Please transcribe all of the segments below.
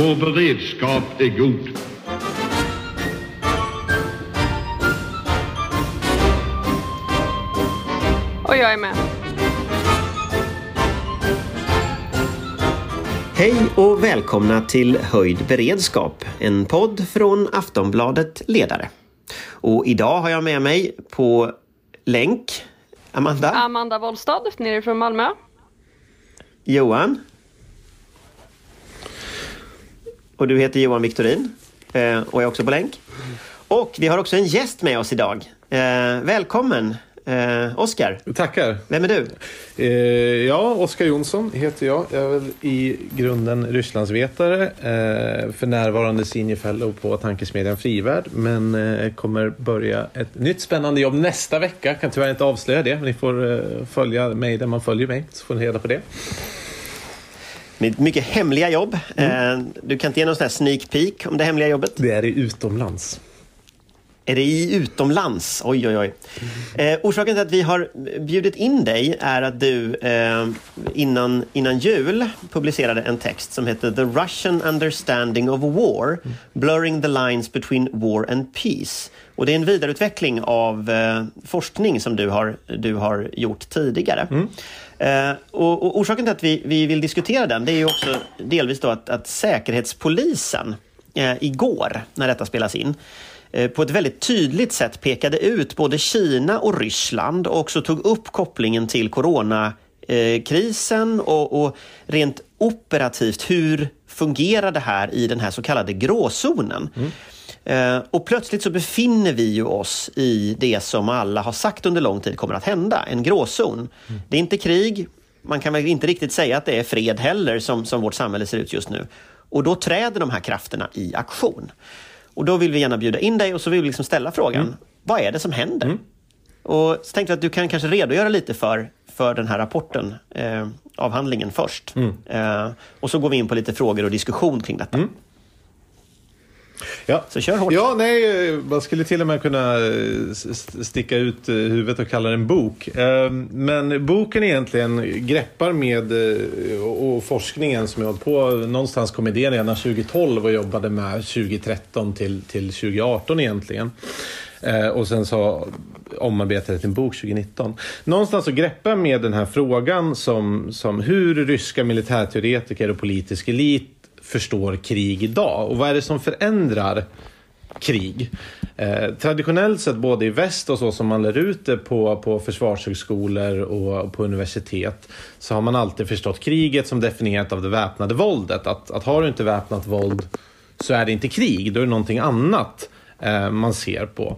Vår beredskap är god. Och jag är med. Hej och välkomna till Höjd beredskap, en podd från Aftonbladet Ledare. Och idag har jag med mig på länk Amanda, Amanda Wollstad nerifrån Malmö. Johan. Och du heter Johan Viktorin eh, och är också på länk. Och vi har också en gäst med oss idag. Eh, välkommen eh, Oskar. Tackar. Vem är du? Eh, ja, Oskar Jonsson heter jag. Jag är väl i grunden Rysslandsvetare. Eh, för närvarande senior fellow på tankesmedjan Frivärd. Men eh, kommer börja ett nytt spännande jobb nästa vecka. Kan tyvärr inte avslöja det. Men ni får eh, följa mig där man följer mig. Så får ni reda på det. Med mycket hemliga jobb. Eh, du kan inte ge någon sån här sneak peek om det hemliga jobbet? Det är i utomlands. Är det i utomlands? Oj, oj, oj. Eh, orsaken till att vi har bjudit in dig är att du eh, innan, innan jul publicerade en text som heter The Russian Understanding of War, Blurring the Lines Between War and Peace. Och det är en vidareutveckling av eh, forskning som du har, du har gjort tidigare. Eh, och, och orsaken till att vi, vi vill diskutera den det är ju också delvis då att, att Säkerhetspolisen eh, igår, när detta spelas in, eh, på ett väldigt tydligt sätt pekade ut både Kina och Ryssland och också tog upp kopplingen till coronakrisen eh, och, och rent operativt, hur fungerar det här i den här så kallade gråzonen? Mm. Och plötsligt så befinner vi ju oss i det som alla har sagt under lång tid kommer att hända, en gråzon. Det är inte krig, man kan väl inte riktigt säga att det är fred heller som, som vårt samhälle ser ut just nu. Och då träder de här krafterna i aktion. Och då vill vi gärna bjuda in dig och så vill vi liksom ställa frågan, vad är det som händer? Och så tänkte jag att du kan kanske redogöra lite för, för den här rapporten, eh, avhandlingen först. Eh, och så går vi in på lite frågor och diskussion kring detta. Ja. Så kör hårt. Ja, nej, eh, man skulle till och med kunna eh, sticka ut eh, huvudet och kalla den bok. Eh, Men boken egentligen greppar med eh, och och forskningen som jag hållit på, någonstans kom idén redan 2012 och jobbade med 2013 till, till 2018 egentligen. Eh, Och sen så omarbetade jag till en bok 2019. Någonstans så greppar jag med den här frågan som, som hur ryska militärteoretiker och politisk elit förstår krig idag och vad är det som förändrar krig? Eh, traditionellt sett både i väst och så som man lär ut det på, på försvarshögskolor och på universitet så har man alltid förstått kriget som definierat av det väpnade våldet. Att, att har du inte väpnat våld så är det inte krig, då är det någonting annat eh, Eh, man ser på.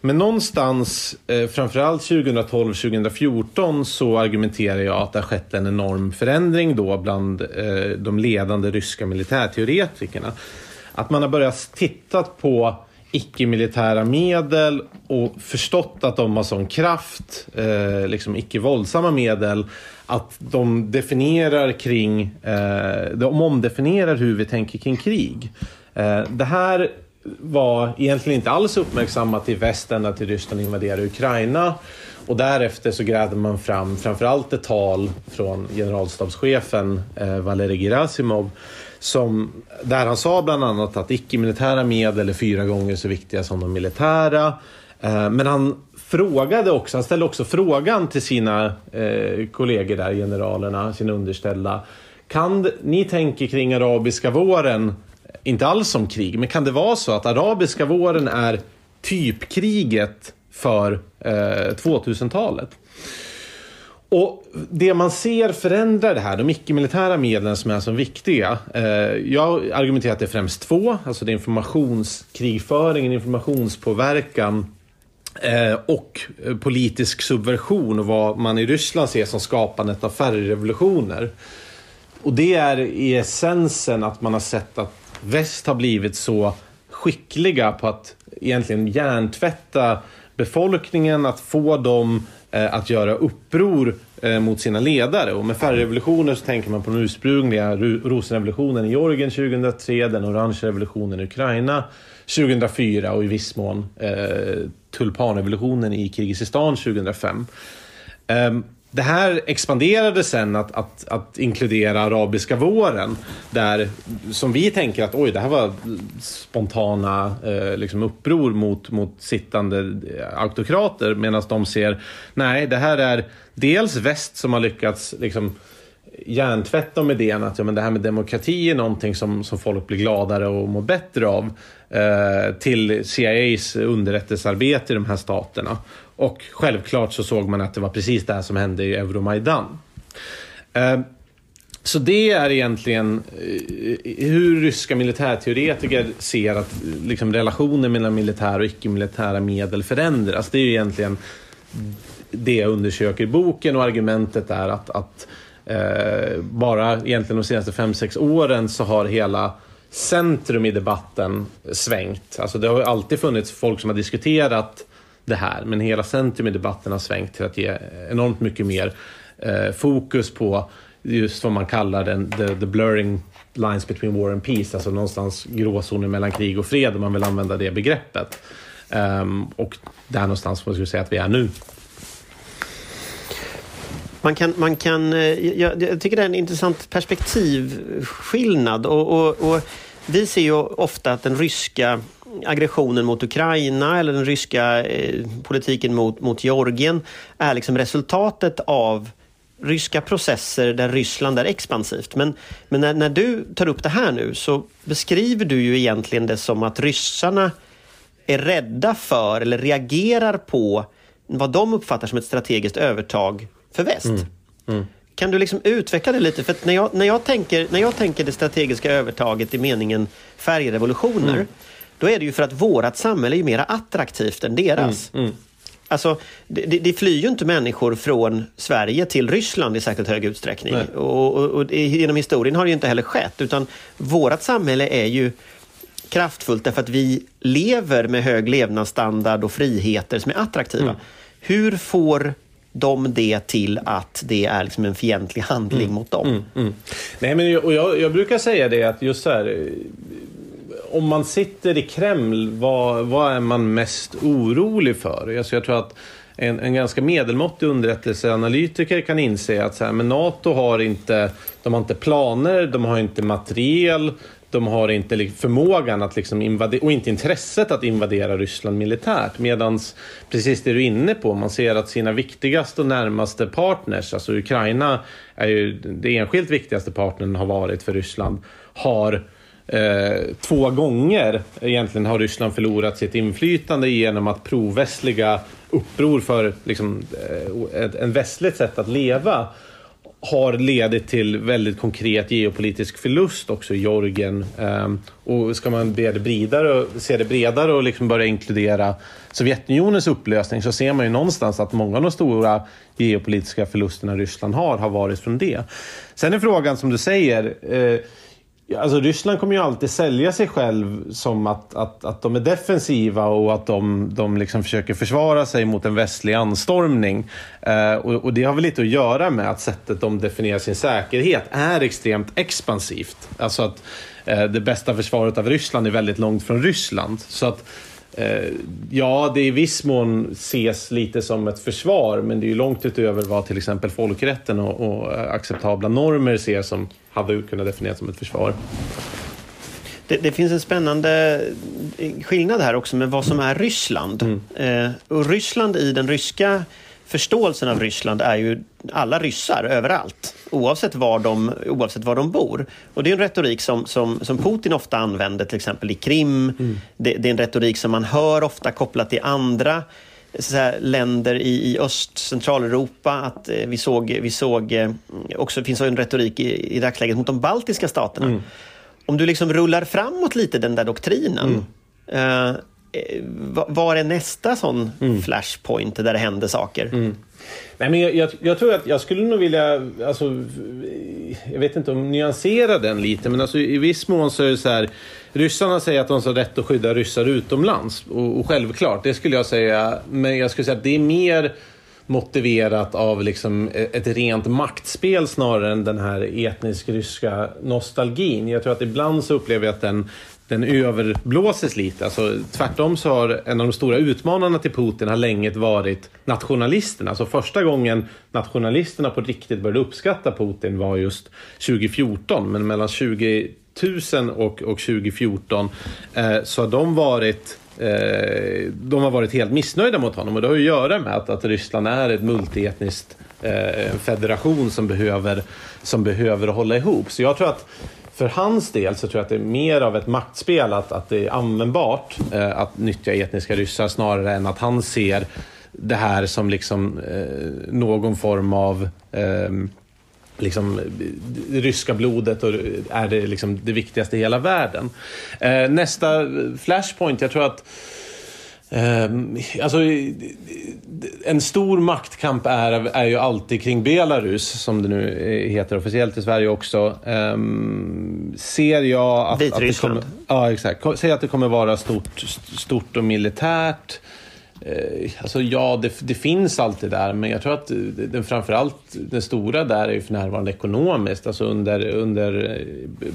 Men någonstans, eh, framförallt 2012-2014, så argumenterar jag att det har skett en enorm förändring då bland eh, de ledande ryska militärteoretikerna. Att man har börjat titta på icke-militära medel och förstått att de har sån kraft, eh, liksom icke-våldsamma medel, att de definierar kring, eh, de omdefinierar hur vi tänker kring krig. Eh, det här var egentligen inte alls uppmärksammat i väst ända till Ryssland invaderade Ukraina. Och därefter så grävde man fram framförallt ett tal från generalstabschefen eh, Valerij Gerasimov som, där han sa bland annat att icke-militära medel är fyra gånger så viktiga som de militära. Eh, men han frågade också, han ställde också frågan till sina eh, kollegor där, generalerna, sina underställda. Kan ni tänker kring arabiska våren inte alls om krig, men kan det vara så att arabiska våren är typkriget för eh, 2000-talet? Och det man ser förändrar det här, de icke-militära medlen som är så viktiga. Eh, jag argumenterar att det är främst två, alltså det är informationskrigföring, informationspåverkan eh, och eh, politisk subversion och vad man i Ryssland ser som skapandet av färgrevolutioner. Och det är i essensen att man har sett att väst har blivit så skickliga på att egentligen hjärntvätta befolkningen, att få dem eh, att göra uppror eh, mot sina ledare. Och med färgrevolutioner så tänker man på den ursprungliga rosenrevolutionen i Georgien 2003, den orange revolutionen i Ukraina 2004 och i viss mån eh, tulpanrevolutionen i Kirgizistan 2005. Ehm, det här expanderade sen att, att, att inkludera arabiska våren. Där, som vi tänker att oj, det här var spontana eh, liksom uppror mot, mot sittande eh, autokrater. Medan de ser, nej, det här är dels väst som har lyckats liksom, hjärntvätta om idén att ja, men det här med demokrati är någonting som, som folk blir gladare och mår bättre av. Eh, till CIAs underrättelsearbete i de här staterna. Och självklart så såg man att det var precis det här som hände i Euromaidan. Ehm, så det är egentligen eh, hur ryska militärteoretiker ser att liksom, relationen mellan militära och icke-militära medel förändras. Det är egentligen det jag undersöker i boken och argumentet är att, att eh, bara egentligen de senaste 5-6 åren så har hela centrum i debatten svängt. Alltså det har alltid funnits folk som har diskuterat det här, men hela centrum i debatten har svängt till att ge enormt mycket mer eh, fokus på just vad man kallar den the, the blurring lines between war and peace, alltså någonstans gråzonen mellan krig och fred om man vill använda det begreppet. Um, och där någonstans får jag säga att vi är nu. Man kan, man kan, eh, jag, jag tycker det är en intressant perspektivskillnad. Och, och, och, vi ser ju ofta att den ryska aggressionen mot Ukraina eller den ryska eh, politiken mot, mot Georgien är liksom resultatet av ryska processer där Ryssland är expansivt. Men, men när, när du tar upp det här nu så beskriver du ju egentligen det som att ryssarna är rädda för eller reagerar på vad de uppfattar som ett strategiskt övertag för väst. Mm. Mm. Kan du liksom utveckla det lite? För när jag, när, jag tänker, när jag tänker det strategiska övertaget i meningen färgrevolutioner, mm. Då är det ju för att vårt samhälle är mer attraktivt än deras. Mm. mm. Alltså, det, det, flyr ju inte människor från Sverige till Ryssland i särskilt hög utsträckning. Och, och, och, genom historien har det ju inte heller skett. Utan vårt samhälle är ju kraftfullt därför att vi lever med hög levnadsstandard och friheter som är attraktiva. Mm. Hur får de det till att det är liksom en fientlig handling mm. mot dem. Mm. Mm. Nej, men och jag, jag, brukar säga det att just så här, om man sitter i Kreml, vad, vad är man mest orolig för? Alltså jag tror att en, en ganska medelmåttig underrättelseanalytiker kan inse att så här, men NATO har inte, de har inte planer, de har inte materiel, de har inte förmågan att liksom invadera, och inte intresset att invadera Ryssland militärt. Medan, precis det du är inne på, man ser att sina viktigaste och närmaste partners, alltså Ukraina är ju det enskilt viktigaste partnern har varit för Ryssland, har eh, två gånger egentligen har Ryssland förlorat sitt inflytande genom att provästliga uppror för liksom, eh, en västligt sätt att leva har ledit till väldigt konkret geopolitisk förlust också i Georgien. Eh, och ska man det bredare, se det bredare och liksom börja inkludera Sovjetunionens upplösning så ser man ju någonstans att många av de stora geopolitiska förlusterna Ryssland har, har varit från det. Sen är frågan som du säger, eh, Alltså Ryssland kommer ju alltid sälja sig själv som att, att, att de är defensiva och att de, de liksom försöker försvara sig mot en västlig anstormning. Eh, och, och, det har väl lite att göra med att sättet de definierar sin säkerhet är extremt expansivt. Alltså att eh, det bästa försvaret av Ryssland är väldigt långt från Ryssland. Så att Eh, ja, det i viss mån ses lite som ett försvar, men det är ju långt utöver vad till exempel folkrätten och, och eh, acceptabla normer ser som hade kunnat definieras som ett försvar. Det, det, finns en spännande skillnad här också med vad som är Ryssland. Mm. Eh, och Ryssland i den ryska förståelsen av Ryssland är ju alla ryssar överallt, oavsett var de, oavsett var de bor. Och det är en retorik som, som, som Putin ofta använder, till exempel i Krim. Mm. Det, det, är en retorik som man hör ofta kopplat till andra så länder i, i Öst Centraleuropa. Att, eh, vi såg, vi såg eh, också finns en retorik i, i dagsläget mot de baltiska staterna. Mm. Om du liksom rullar framåt lite den där doktrinen mm. eh, Eh, var är nästa sån mm. flashpoint där det händer saker? Mm. Nej, men jag, jag, jag, tror att jag skulle nog vilja, alltså, jag vet inte om nyansera den lite, men alltså, i viss mån så är det så här, ryssarna säger att de har rätt att skydda ryssar utomlands. Och, och självklart, det skulle jag säga, men jag skulle säga att det är mer motiverat av liksom e- ett rent maktspel snarare än den här etnisk ryska nostalgin. Jag tror att ibland så upplever jag att den, den överblåses lite. Alltså, tvärtom så har en av de stora utmanarna till Putin har länge varit nationalisterna. Alltså första gången nationalisterna på riktigt började uppskatta Putin var just 2014. Men mellan 20 2000 och, och 2014 eh, så har de varit eh, de har varit helt missnöjda mot honom och det har att göra med att, att Ryssland är ett multietniskt eh, federation som behöver, som behöver hålla ihop. Så jag tror att för hans del så tror jag att det är mer av ett maktspel att, att det är användbart eh, att nyttja etniska ryssar snarare än att han ser det här som liksom eh, någon form av eh, liksom, det ryska blodet och är det, liksom, det viktigaste i hela världen. Eh, nästa flashpoint, jag tror att eh, alltså, en stor maktkamp är, är ju alltid kring Belarus, som det nu heter officiellt i Sverige också. Eh, ser jag att... Att det kommer, ja, exakt. Ser att det kommer vara stort, stort och militärt. Eh, alltså ja, det, det, finns alltid där, men jag tror att eh, den, framförallt den stora där är ju för närvarande ekonomiskt. Alltså under, under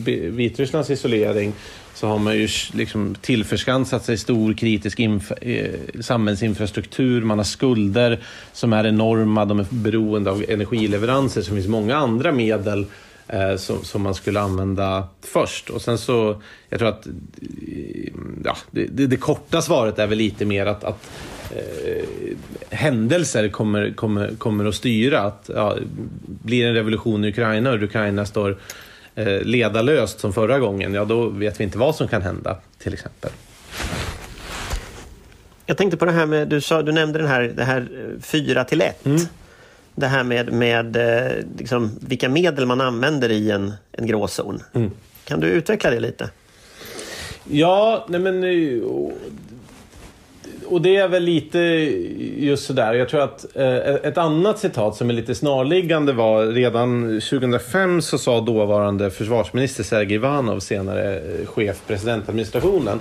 eh, Vitrysslands isolering så har man ju liksom tillförskansat sig stor kritisk samhällsinfrastruktur, man har skulder som är enorma, de är beroende av energileveranser, så det finns många andra medel eh, som, som, man skulle använda först. Och sen så, jag tror att ja, det, det, det korta svaret är väl lite mer att, att eh, händelser kommer, kommer, kommer att styra. Att, ja, blir en revolution i Ukraina och Ukraina står eh, ledarlöst som förra gången, ja då vet vi inte vad som kan hända till exempel. Jag tänkte på det här med, du, sa, du nämnde den här, det här 4 till 1. Mm. Det här med, med eh, liksom, vilka medel man använder i en, en gråzon. Mm. Kan du utveckla det lite? Ja, nej men eh, och det är väl lite just sådär. Jag tror att eh, ett annat citat som är lite snarliggande var redan 2005 så sa dåvarande försvarsminister Sergej Ivanov, senare chef presidentadministrationen,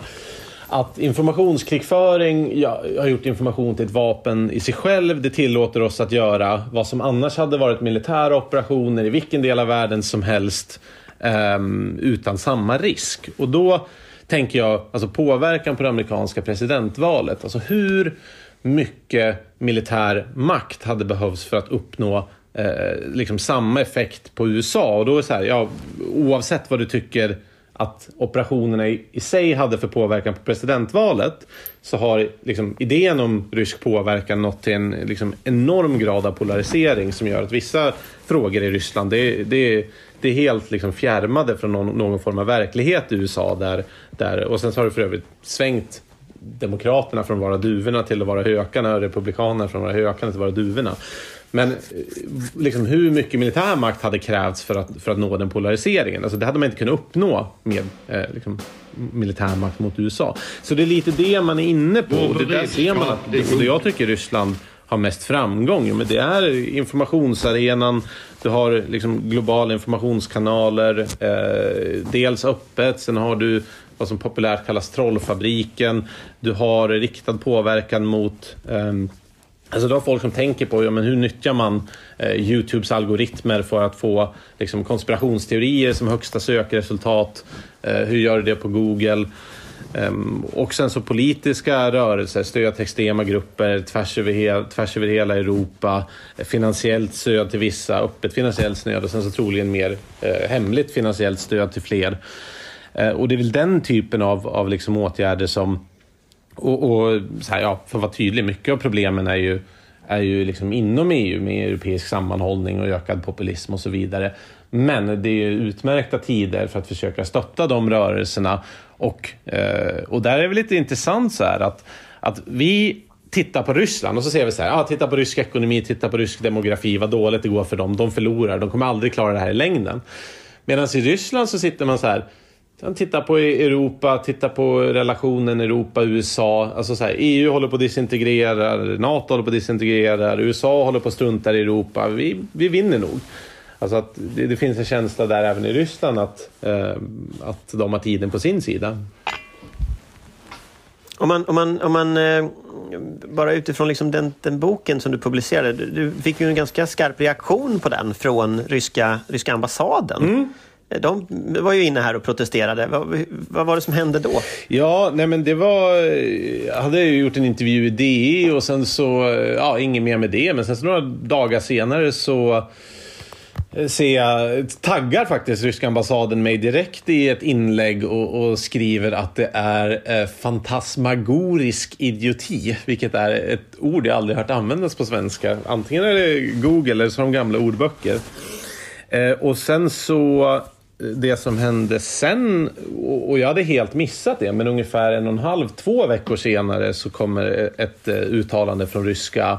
att informationskrigföring ja, har gjort information till ett vapen i sig själv. Det tillåter oss att göra vad som annars hade varit militära operationer i vilken del av världen som helst eh, utan samma risk. Och då tänker jag, alltså påverkan på det amerikanska presidentvalet. Alltså hur mycket militär makt hade behövts för att uppnå eh, liksom samma effekt på USA? Och då är det så här, ja, oavsett vad du tycker att operationerna i, i sig hade för påverkan på presidentvalet så har liksom, idén om rysk påverkan nått till en liksom, enorm grad av polarisering som gör att vissa frågor i Ryssland, det, det, det är helt liksom fjärmade från någon, någon, form av verklighet i USA. Där, där, och sen så har det för övrigt svängt Demokraterna från att vara duvorna till att vara hökarna och Republikanerna från att vara hökarna till att vara duvorna. Men eh, liksom, hur mycket militär makt hade krävts för att, för att nå den polariseringen? Alltså, det hade man inte kunnat uppnå med eh, liksom, militär makt mot USA. Så det är lite det man är inne på. Och det där ser man att, och det jag tycker Ryssland har mest framgång. Men det är informationsarenan, du har liksom globala informationskanaler, eh, dels öppet, sen har du vad som populärt kallas trollfabriken. Du har riktad påverkan mot eh, Alltså du har folk som tänker på ja, men hur nyttjar man eh, Youtubes algoritmer för att få liksom, konspirationsteorier som högsta sökresultat. Eh, hur gör du det på Google? Um, och sen så politiska rörelser, stöd till extrema grupper tvärs över, tvärs över hela Europa, eh, finansiellt stöd till vissa, öppet finansiellt stöd och sen så troligen mer eh, hemligt finansiellt stöd till fler. Eh, och det är väl den typen av, av liksom åtgärder som... Och, och så här, ja, för att vara tydlig, mycket av problemen är ju, är ju liksom inom EU med europeisk sammanhållning och ökad populism och så vidare. Men det är utmärkta tider för att försöka stötta de rörelserna. Och, eh, och där är det lite intressant så här att, att vi tittar på Ryssland och så ser vi så här, ah, titta på rysk ekonomi, titta på rysk demografi, vad dåligt det går för dem, de förlorar, de kommer aldrig klara det här i längden. Medan i Ryssland så sitter man så här, Titta på Europa, titta på relationen Europa-USA. Alltså så här, EU håller på att disintegrera, NATO håller på att disintegrera, USA håller på att strunta i Europa. Vi, vi vinner nog. Alltså att det, det, finns en känsla där även i Ryssland att, eh, att de har tiden på sin sida. Om man, om man, om man eh, bara utifrån liksom den, den boken som du publicerade, du, du fick ju en ganska skarp reaktion på den från ryska, ryska ambassaden. Mm. De var ju inne här och protesterade. Vad, vad var det som hände då? Ja, nej men det var... Eh, jag hade gjort en intervju i DI och sen så... Eh, ja, inget mer med det. Men sen så några dagar senare så eh, ser jag, taggar faktiskt ryska ambassaden mig direkt i ett inlägg och, och skriver att det är eh, fantasmagorisk idioti, vilket är ett ord jag aldrig hört användas på svenska. Antingen är det Google eller så de gamla ordböcker. Eh, och sen så det som hände sen, och jag hade helt missat det, men ungefär en och en halv, två veckor senare så kommer ett eh, uttalande från ryska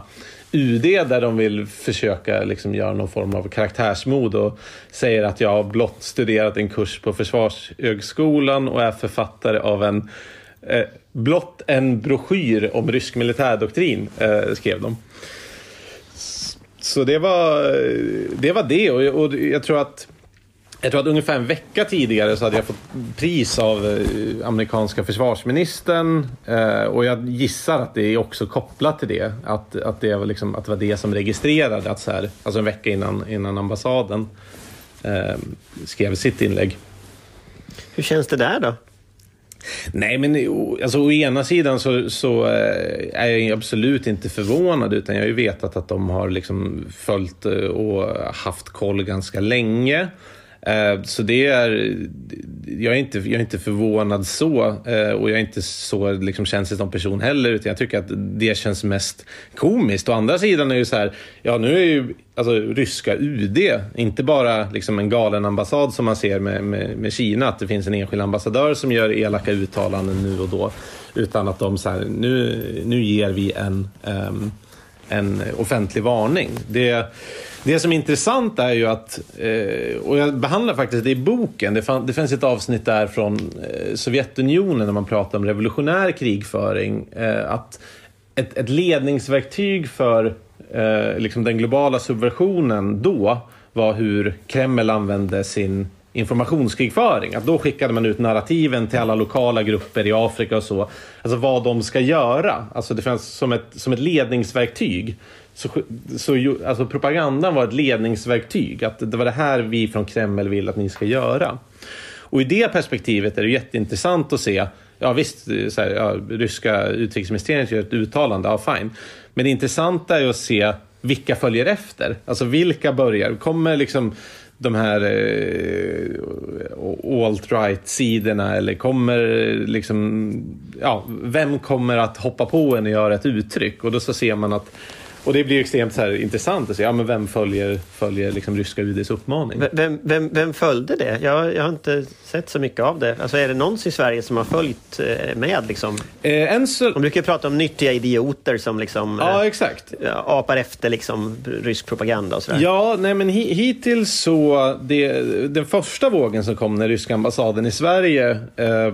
UD där de vill försöka liksom göra någon form av karaktärsmod och säger att jag har blott studerat en kurs på Försvarshögskolan och är författare av en eh, blott en broschyr om rysk militärdoktrin, eh, skrev de. Så det var eh, det, var det. Och, och jag tror att jag tror att ungefär en vecka tidigare så hade jag fått pris av eh, amerikanska försvarsministern eh, och jag gissar att det är också kopplat till det. Att, att, det, var liksom, att det var det som registrerade att så här, alltså en vecka innan, innan ambassaden eh, skrev sitt inlägg. Hur känns det där då? Nej, men alltså, å ena sidan så, så är jag absolut inte förvånad utan jag har ju vetat att de har liksom följt och haft koll ganska länge. Eh, så det är, jag är inte, jag är inte förvånad så eh, och jag är inte så liksom, känslig som person heller utan jag tycker att det känns mest komiskt. Å andra sidan är det så här, ja nu är ju alltså, ryska UD inte bara liksom, en galen ambassad som man ser med, med, med Kina, att det finns en enskild ambassadör som gör elaka uttalanden nu och då, utan att de så här, nu, nu ger vi en, um, en offentlig varning. Det det som är intressant är ju att, eh, och jag behandlar faktiskt det i boken, det, fann, det finns ett avsnitt där från eh, Sovjetunionen när man pratar om revolutionär krigföring, eh, att ett, ett ledningsverktyg för liksom den globala subversionen då var hur Kreml använde sin informationskrigföring. Att då skickade man ut narrativen till alla lokala grupper i Afrika och så. Alltså vad de ska göra. Alltså det fanns som ett, som ett ledningsverktyg. Så, så alltså propagandan var ett ledningsverktyg. Att det var det här vi från Kreml vill att ni ska göra. Och i det perspektivet är det jätteintressant att se Ja visst, så här, ja, ryska utrikesministeriet gör ett uttalande, ja fine. Men det intressanta är att se vilka följer efter. Alltså vilka börjar? Kommer liksom de här eh, alt-right-sidorna eller kommer liksom, ja, vem kommer att hoppa på en och göra ett uttryck? Och då så ser man att och det blir extremt så intressant att se, ja, men vem följer, följer liksom ryska UDs uppmaning? Vem, vem, vem följde det? Jag, jag har inte sett så mycket av det. Alltså, är det någon i Sverige som har följt eh, med? Liksom? Eh, en så... Man brukar prata om nyttiga idioter som liksom, ja, eh, exakt. apar efter liksom, rysk propaganda och sådär. Ja, nej, men hittills så... Det, den första vågen som kom när ryska ambassaden i Sverige eh,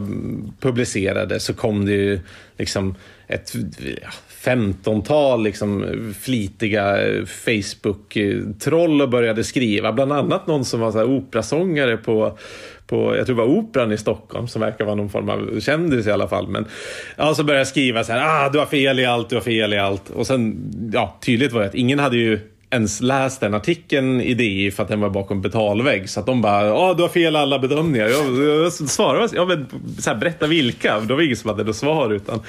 publicerade så kom det ju liksom ett femtontal liksom, flitiga eh, Facebook-troll och började skriva. Bland annat någon som var så här operasångare på på, jag tror det var Operan i Stockholm som verkar vara någon form av kändis i alla fall. Men ja, så började jag skriva så här, ah, du har fel i allt, du har fel i allt. Och sen, ja, tydligt var det att ingen hade ju ens läst den artikeln i DI för att den var bakom betalvägg. Så att de bara, ja du har fel alla bedömningar. Jag, jag svarade, ja men så här, berätta vilka. Då var ingen som hade något svar. Utan,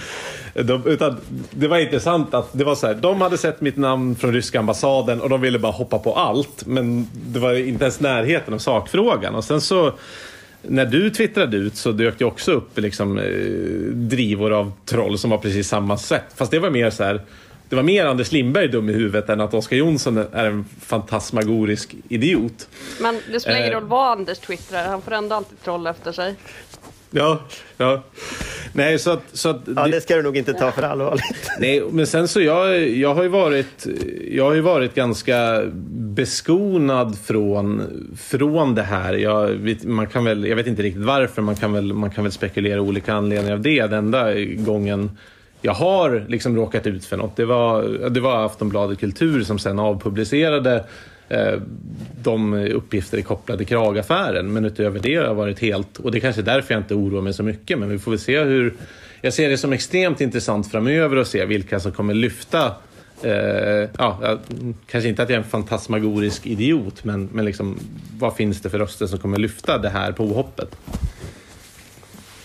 de, utan det var intressant att det var så här, de hade sett mitt namn från ryska ambassaden och de ville bara hoppa på allt. Men det var inte ens närheten av sakfrågan. Och sen så när du twittrade ut så dök det också upp liksom, eh, drivor av troll som var precis samma sätt. Fast det var mer så här det var mer Anders Lindberg dum i huvudet än att Oskar Jonsson är en fantasmagorisk idiot. Men det spelar ingen eh. roll vad Anders twittrar, han får ändå alltid troll efter sig. Ja, ja. Nej, så att, så att ja, det ska du nog inte ta för allvarligt. Nej, men sen så jag, jag har ju varit, jag har ju varit ganska beskonad från, från det här. Jag vet, man kan väl, jag vet inte riktigt varför, man kan väl, man kan väl spekulera olika anledningar av det. Den enda gången jag har liksom råkat ut för något. Det var, det var Aftonbladet Kultur som sen avpublicerade eh, de uppgifter kopplade till kragaffären. Men utöver det har jag varit helt, och det är kanske är därför jag inte oroar mig så mycket, men vi får väl se hur jag ser det som extremt intressant framöver att se vilka som kommer lyfta Eh, ja, kanske inte att jag är en fantasmagorisk idiot, men, men liksom, vad finns det för röster som kommer lyfta det här påhoppet?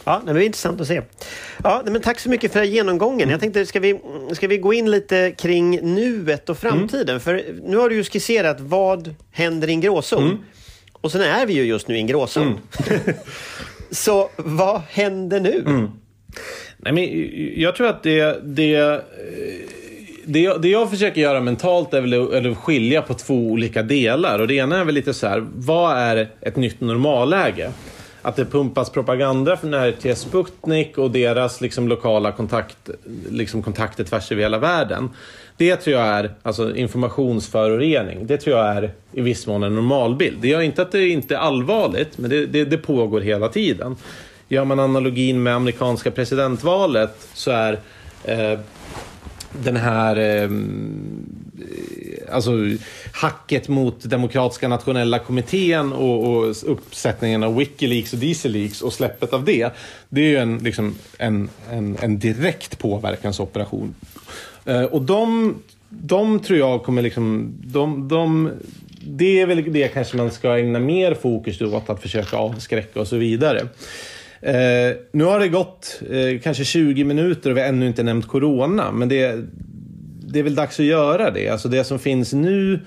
Ja, det är intressant att se. Ja, men tack så mycket för genomgången. Jag tänkte, ska vi, ska vi gå in lite kring nuet och framtiden? Mm. För nu har du ju skisserat vad händer i en gråzon. Mm. Och sen är vi ju just nu i en gråzon. Mm. så vad händer nu? Mm. Nej, men jag tror att det, det det, det jag försöker göra mentalt är väl att skilja på två olika delar. Och det ena är väl lite så här, vad är ett nytt normalläge? Att det pumpas propaganda från RT Sputnik och deras liksom, lokala kontakt, liksom, kontakter tvärs över hela världen. Det tror jag är alltså, informationsförorening. Det tror jag är i viss mån en normalbild. Det gör inte att det inte är allvarligt, men det, det, det pågår hela tiden. Gör man analogin med amerikanska presidentvalet så är eh, den här eh, alltså hacket mot Demokratiska nationella kommittén och, och uppsättningen av Wikileaks och Dieselleaks och släppet av det. Det är ju en, liksom, en, en, en direkt påverkansoperation. Eh, och de, de tror jag kommer liksom... De, de, det är väl det kanske man ska ägna mer fokus åt, att försöka avskräcka och så vidare. Eh, nu har det gått eh, kanske 20 minuter och vi har ännu inte nämnt corona. Men det, det är väl dags att göra det. Alltså det som finns nu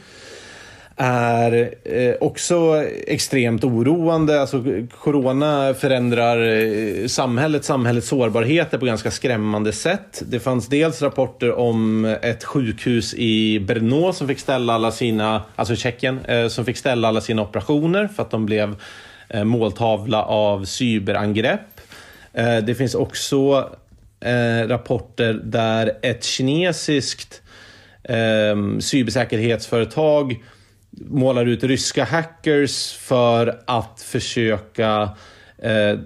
är eh, också extremt oroande. Alltså, corona förändrar eh, samhället, samhällets sårbarheter på ganska skrämmande sätt. Det fanns dels rapporter om ett sjukhus i Brno som fick ställa alla sina, alltså Tjeckien, eh, som fick ställa alla sina operationer för att de blev måltavla av cyberangrepp. Det finns också eh, rapporter där ett kinesiskt ehm, cybersäkerhetsföretag målar ut ryska hackers för att försöka eh,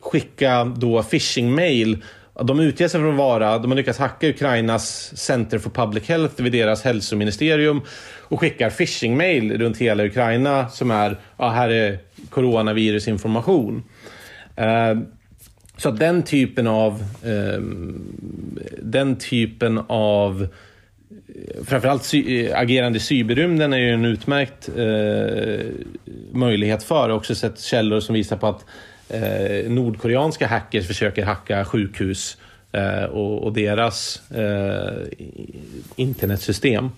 skicka då phishing-mail de utger sig för att vara, de har lyckats hacka Ukrainas Center for Public Health vid deras hälsoministerium och skickar phishing-mail runt hela Ukraina som är, ja här är coronavirusinformation. Eh, så att den typen av, eh, den typen av framförallt sy eh, agerande i cyberrymden är ju en utmärkt eh, möjlighet för. Jag har också sett källor som visar på att eh, nordkoreanska hackers försöker hacka sjukhus eh, och, och, deras eh, internetsystem.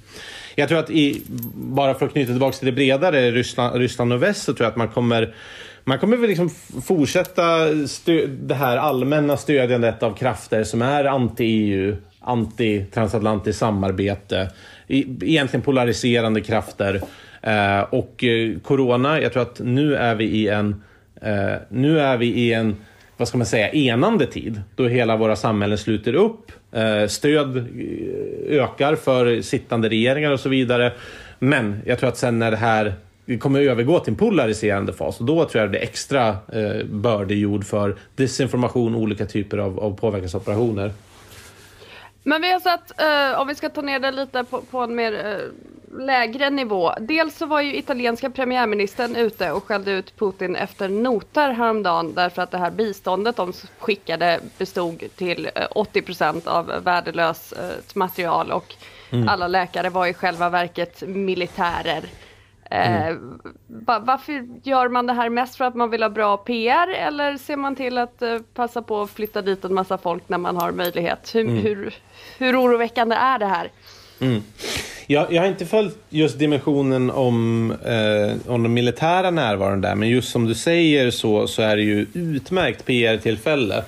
Jag tror att i, bara för att knyta tillbaka till det bredare Ryssland, Ryssland och väst så tror jag att man kommer man kommer väl liksom fortsätta det här allmänna stödjandet av krafter som är anti-EU, anti-transatlantiskt samarbete, egentligen polariserande krafter. Eh, och eh, corona, jag tror att nu är vi i en Eh, nu är vi i en vad ska man säga, enande tid då hela våra samhällen sluter upp. Eh, stöd eh, ökar för sittande regeringar och så vidare. Men jag tror att sen när det här vi kommer övergå till en polariserande fas och då tror jag det är extra eh, bördejord för desinformation och olika typer av, av påverkansoperationer. Men vi har sett, eh, om vi ska ta ner det lite på, på en mer eh, lägre nivå. Dels så var ju italienska premiärministern ute och skällde ut Putin efter noter häromdagen därför att det här biståndet de skickade bestod till 80 eh, av värdelöst eh, material och mm. alla läkare var i själva verket militärer. Eh, mm. varför gör man det här mest för att man vill ha bra PR eller ser man till att passa på att flytta dit en massa folk när man har möjlighet? Hur, mm. hur, hur oroväckande är det här? Mm. Jag, jag har inte följt just dimensionen om, eh, om den militära närvaron där, men just som du säger så, så är det ju utmärkt PR-tillfälle.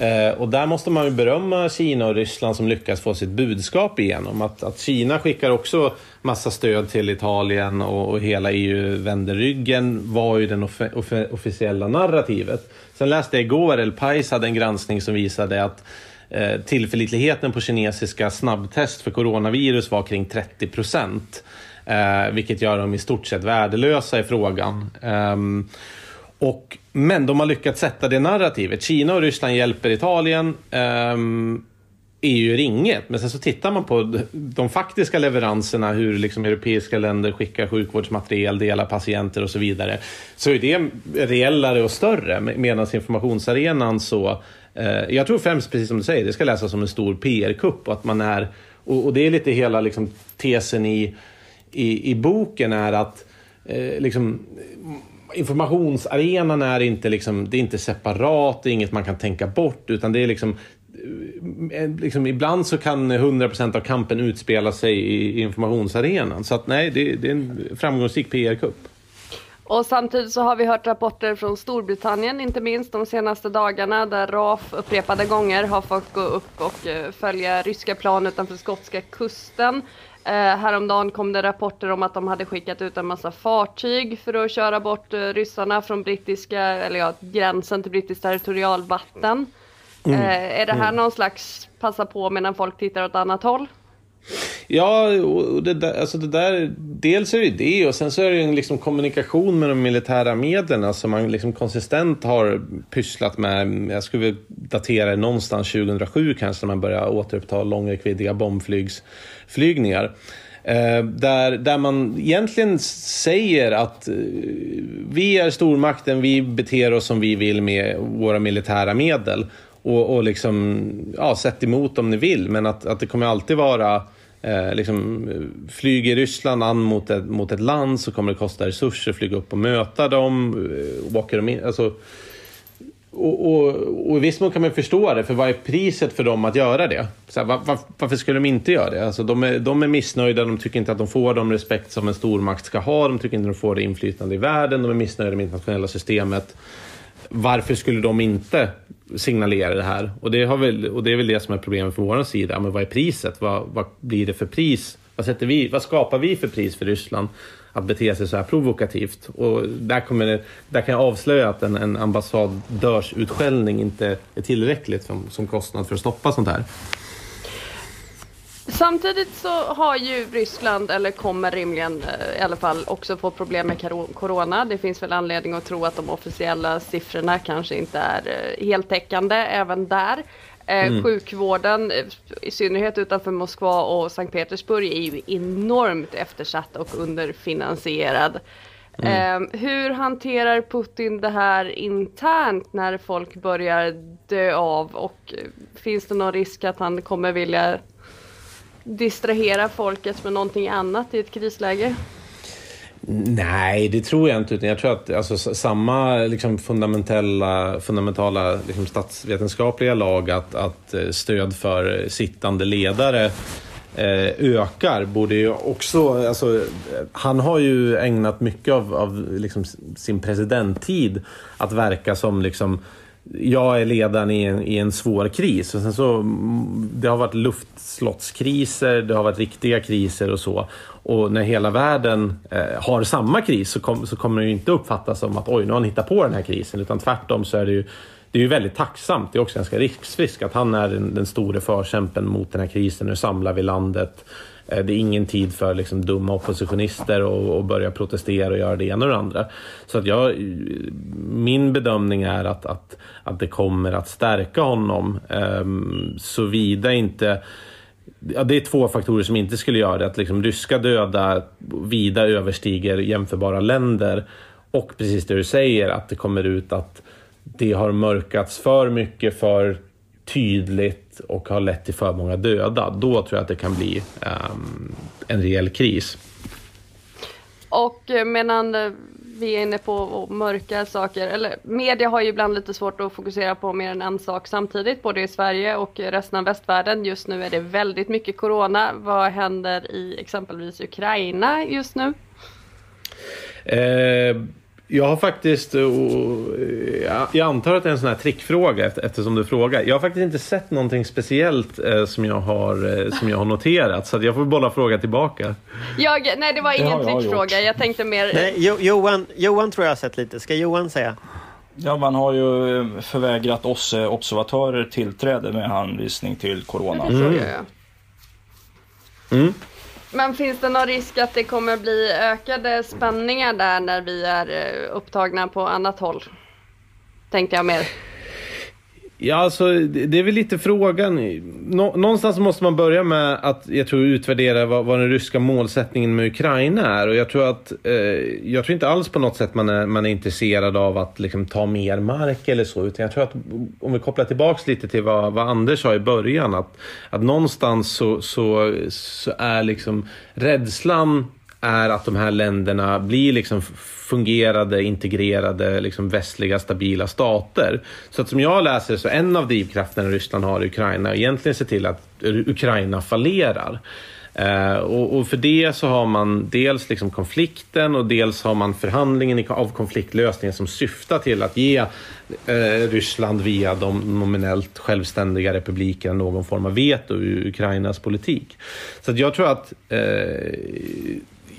Eh, och där måste man ju berömma Kina och Ryssland som lyckas få sitt budskap igenom. Att, att Kina skickar också massa stöd till Italien och, och hela EU vänder ryggen var ju det off off officiella narrativet. Sen läste jag igår, El Pais hade en granskning som visade att Eh, tillförlitligheten på kinesiska snabbtest för coronavirus var kring 30 procent. Eh, vilket gör dem i stort sett värdelösa i frågan. Um, och, men de har lyckats sätta det narrativet. Kina och Ryssland hjälper Italien. Ehm, um, är inget. Men sen så tittar man på de faktiska leveranserna, hur liksom europeiska länder skickar sjukvårdsmateriel, delar patienter och så vidare. Så är det reellare och större. Medan informationsarenan så, eh, jag tror främst, precis som du säger, det ska läsas som en stor PR-kupp och att man är, och, och, det är lite hela liksom, tesen i, i, i boken är att eh, liksom, informationsarenan är inte, liksom, det är inte separat, det är inget man kan tänka bort, utan det är liksom eh, eh, liksom, ibland så kan 100% av kampen utspela sig i informationsarenan. Så att nej, det, det är en framgångsrik PR-kupp. Och samtidigt så har vi hört rapporter från Storbritannien, inte minst de senaste dagarna, där RAF upprepade gånger har fått gå upp och eh, följa ryska plan utanför skotska kusten. Eh, häromdagen kom det rapporter om att de hade skickat ut en massa fartyg för att köra bort eh, ryssarna från brittiska, eller ja, gränsen till brittiskt territorialvatten. Mm. Eh, är det här mm. någon slags passa på medan folk tittar åt annat håll? Ja, och det där, alltså det där, dels är det det och sen så är det en liksom kommunikation med de militära medlen som man liksom konsistent har pysslat med. Jag skulle datera det någonstans 2007 kanske när man började återuppta långräckviddiga bombflygningar. Eh, där, där man egentligen säger att eh, vi är stormakten, vi beter oss som vi vill med våra militära medel och, och liksom, ja, sätt emot om ni vill, men att, att det kommer alltid vara Eh, liksom, flyger Ryssland an mot ett, mot ett land så kommer det kosta resurser att flyga upp och möta dem. Eh, åka dem in, alltså, och, och, och i viss mån kan man förstå det, för vad är priset för dem att göra det? Så här, var, var, varför skulle de inte göra det? Alltså, de, är, de är missnöjda, de tycker inte att de får den respekt som en stormakt ska ha, de tycker inte att de får det inflytande i världen, de är missnöjda med det internationella systemet varför skulle de inte signalerar det här? Och det, har väl, och det är väl det som är problemet från vår sida. Men vad är priset? Vad, vad blir det för pris? Vad, sätter vi, vad skapar vi för pris för Ryssland att bete sig så här provokativt? Och där, kommer det, där kan jag avslöja att en, en ambassadörsutskällning inte är tillräckligt som, som kostnad för att stoppa sånt här. Samtidigt så har ju Ryssland, eller kommer rimligen eh, i alla fall, också få problem med corona. Det finns väl anledning att tro att de officiella siffrorna kanske inte är eh, heltäckande även där. Eh, mm. Sjukvården, i synnerhet utanför Moskva och Sankt Petersburg, är ju enormt eftersatt och underfinansierad. Mm. hur hanterar Putin det här internt när folk börjar dö av och finns det någon risk att han kommer vilja distrahera folket med någonting annat i ett krisläge? Nej, det tror jag inte. Utan jag tror att alltså, samma liksom, fundamentala, fundamentala liksom, statsvetenskapliga lag att, att eh, stöd för sittande ledare eh, ökar borde ju också... Alltså, han har ju ägnat mycket av, av liksom, sin presidenttid att verka som liksom, jag är ledaren i en, i en svår kris. Och sen så, det har varit luftslottskriser, det har varit riktiga kriser och så. Och när hela världen eh, har samma kris så, kom, så kommer det ju inte uppfattas som att oj, nu har han hittat på den här krisen. Utan tvärtom så är det ju det är ju väldigt tacksamt. Det är också ganska riskfrisk att han är den, den store förkämpen mot den här krisen. Nu samlar vi landet. Eh, det är ingen tid för liksom dumma oppositionister och börja protestera och göra det ena och det andra. Så att jag, min bedömning är att, att, att det kommer att stärka honom. Um, såvida inte Ja, det är två faktorer som inte skulle göra det. Att liksom ryska döda vida överstiger jämförbara länder. Och precis det du säger, att det kommer ut att det har mörkats för mycket, för tydligt och har lett till för många döda. Då tror jag att det kan bli um, en rejäl kris. Och eh, medan eh, vi är inne på mörka saker, eller media har ju ibland lite svårt att fokusera på mer än en sak samtidigt, både i Sverige och resten av västvärlden. Just nu är det väldigt mycket corona. Vad händer i exempelvis Ukraina just nu? Eh, jag har faktiskt, eh, jag antar att det är en sån här trickfråga eftersom du frågar. Jag har faktiskt inte sett någonting speciellt eh, som, jag har, eh, som jag har noterat så jag får bolla fråga tillbaka. Jag, nej, det var ingen det trickfråga. Jag, jag tänkte mer... Nej, jo, Johan, Johan tror jag har sett lite. Ska Johan säga? Ja, man har ju förvägrat oss observatörer tillträde med hänvisning till corona. Mm. Mm. Men finns det någon risk att det kommer bli ökade spänningar där när vi är eh, upptagna på annat håll? Tänkte jag mer. Ja, alltså det är väl lite frågan. Nå någonstans måste man börja med att jag tror utvärdera vad, vad den ryska målsättningen med Ukraina är. Och jag tror att eh, jag tror inte alls på något sätt man är, man är intresserad av att liksom, ta mer mark eller så. Utan jag tror att om vi kopplar tillbaks lite till vad, vad Anders sa i början. Att, att någonstans så, så, så är liksom rädslan är att de här länderna blir liksom fungerade, integrerade, liksom västliga, stabila stater. Så att som jag läser så en av drivkrafterna Ryssland har i Ukraina är egentligen se till att Ukraina fallerar. Uh, och, och, för det så har man dels liksom konflikten och dels har man förhandlingen av konfliktlösningen som syftar till att ge uh, Ryssland via de nominellt självständiga republikerna någon form av veto i Ukrainas politik. Så jag tror att uh,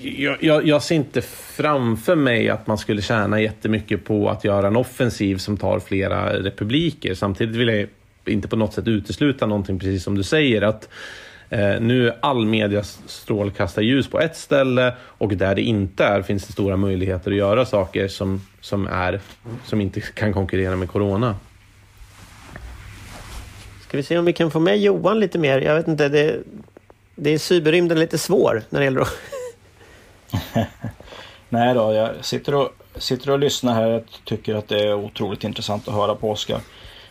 jag, jag, jag, ser inte framför mig att man skulle tjäna jättemycket på att göra en offensiv som tar flera republiker. Samtidigt vill jag inte på något sätt utesluta någonting, precis som du säger, att eh, nu all media strålkastar ljus på ett ställe och där det inte är finns det stora möjligheter att göra saker som, som, är, som inte kan konkurrera med corona. Ska vi se om vi kan få med Johan lite mer? Jag vet inte, det, det är cyberrymden lite svår när det gäller att Nej då, jag sitter och, sitter och lyssnar här. Jag tycker att det är otroligt intressant att höra på Oskar.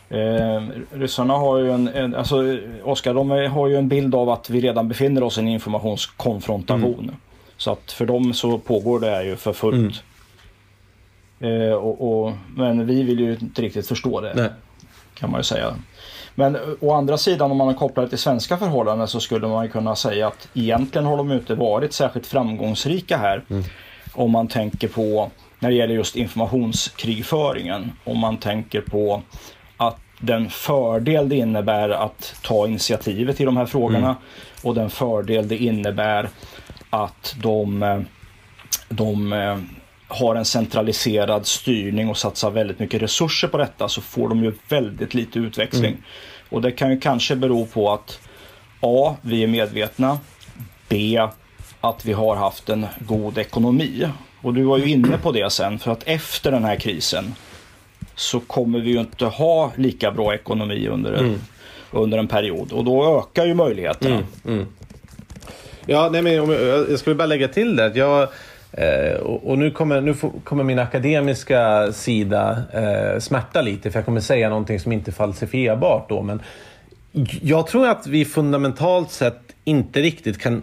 Eh, ryssarna har ju en, en alltså Oskar, de har ju en bild av att vi redan befinner oss i en informationskonfrontation. Mm. Så att för dem så pågår det här ju för fullt. Mm. Eh, och, och, men vi vill ju inte riktigt förstå det. Nej. Kan man ju säga. Men å andra sidan om man kopplar det till svenska förhållanden så skulle man kunna säga att egentligen har de inte varit särskilt framgångsrika här. Mm. Om man tänker på, när det gäller just informationskrigföringen, om man tänker på att den fördel det innebär att ta initiativet i de här frågorna mm. och den fördel det innebär att de, de har en centraliserad styrning och satsar väldigt mycket resurser på detta så får de ju väldigt lite utväxling. Mm. Och det kan ju kanske bero på att A. Vi är medvetna. B. Att vi har haft en god ekonomi. Och du var ju inne på det sen för att efter den här krisen så kommer vi ju inte ha lika bra ekonomi under, mm. under en period och då ökar ju möjligheterna. Mm. Mm. Ja, nej, men jag skulle bara lägga till det. Jag, Eh, och, och, nu, kommer, nu får, kommer min akademiska sida eh, smärta lite för jag kommer säga någonting som inte är falsifierbart då. Men jag tror att vi fundamentalt sett inte riktigt kan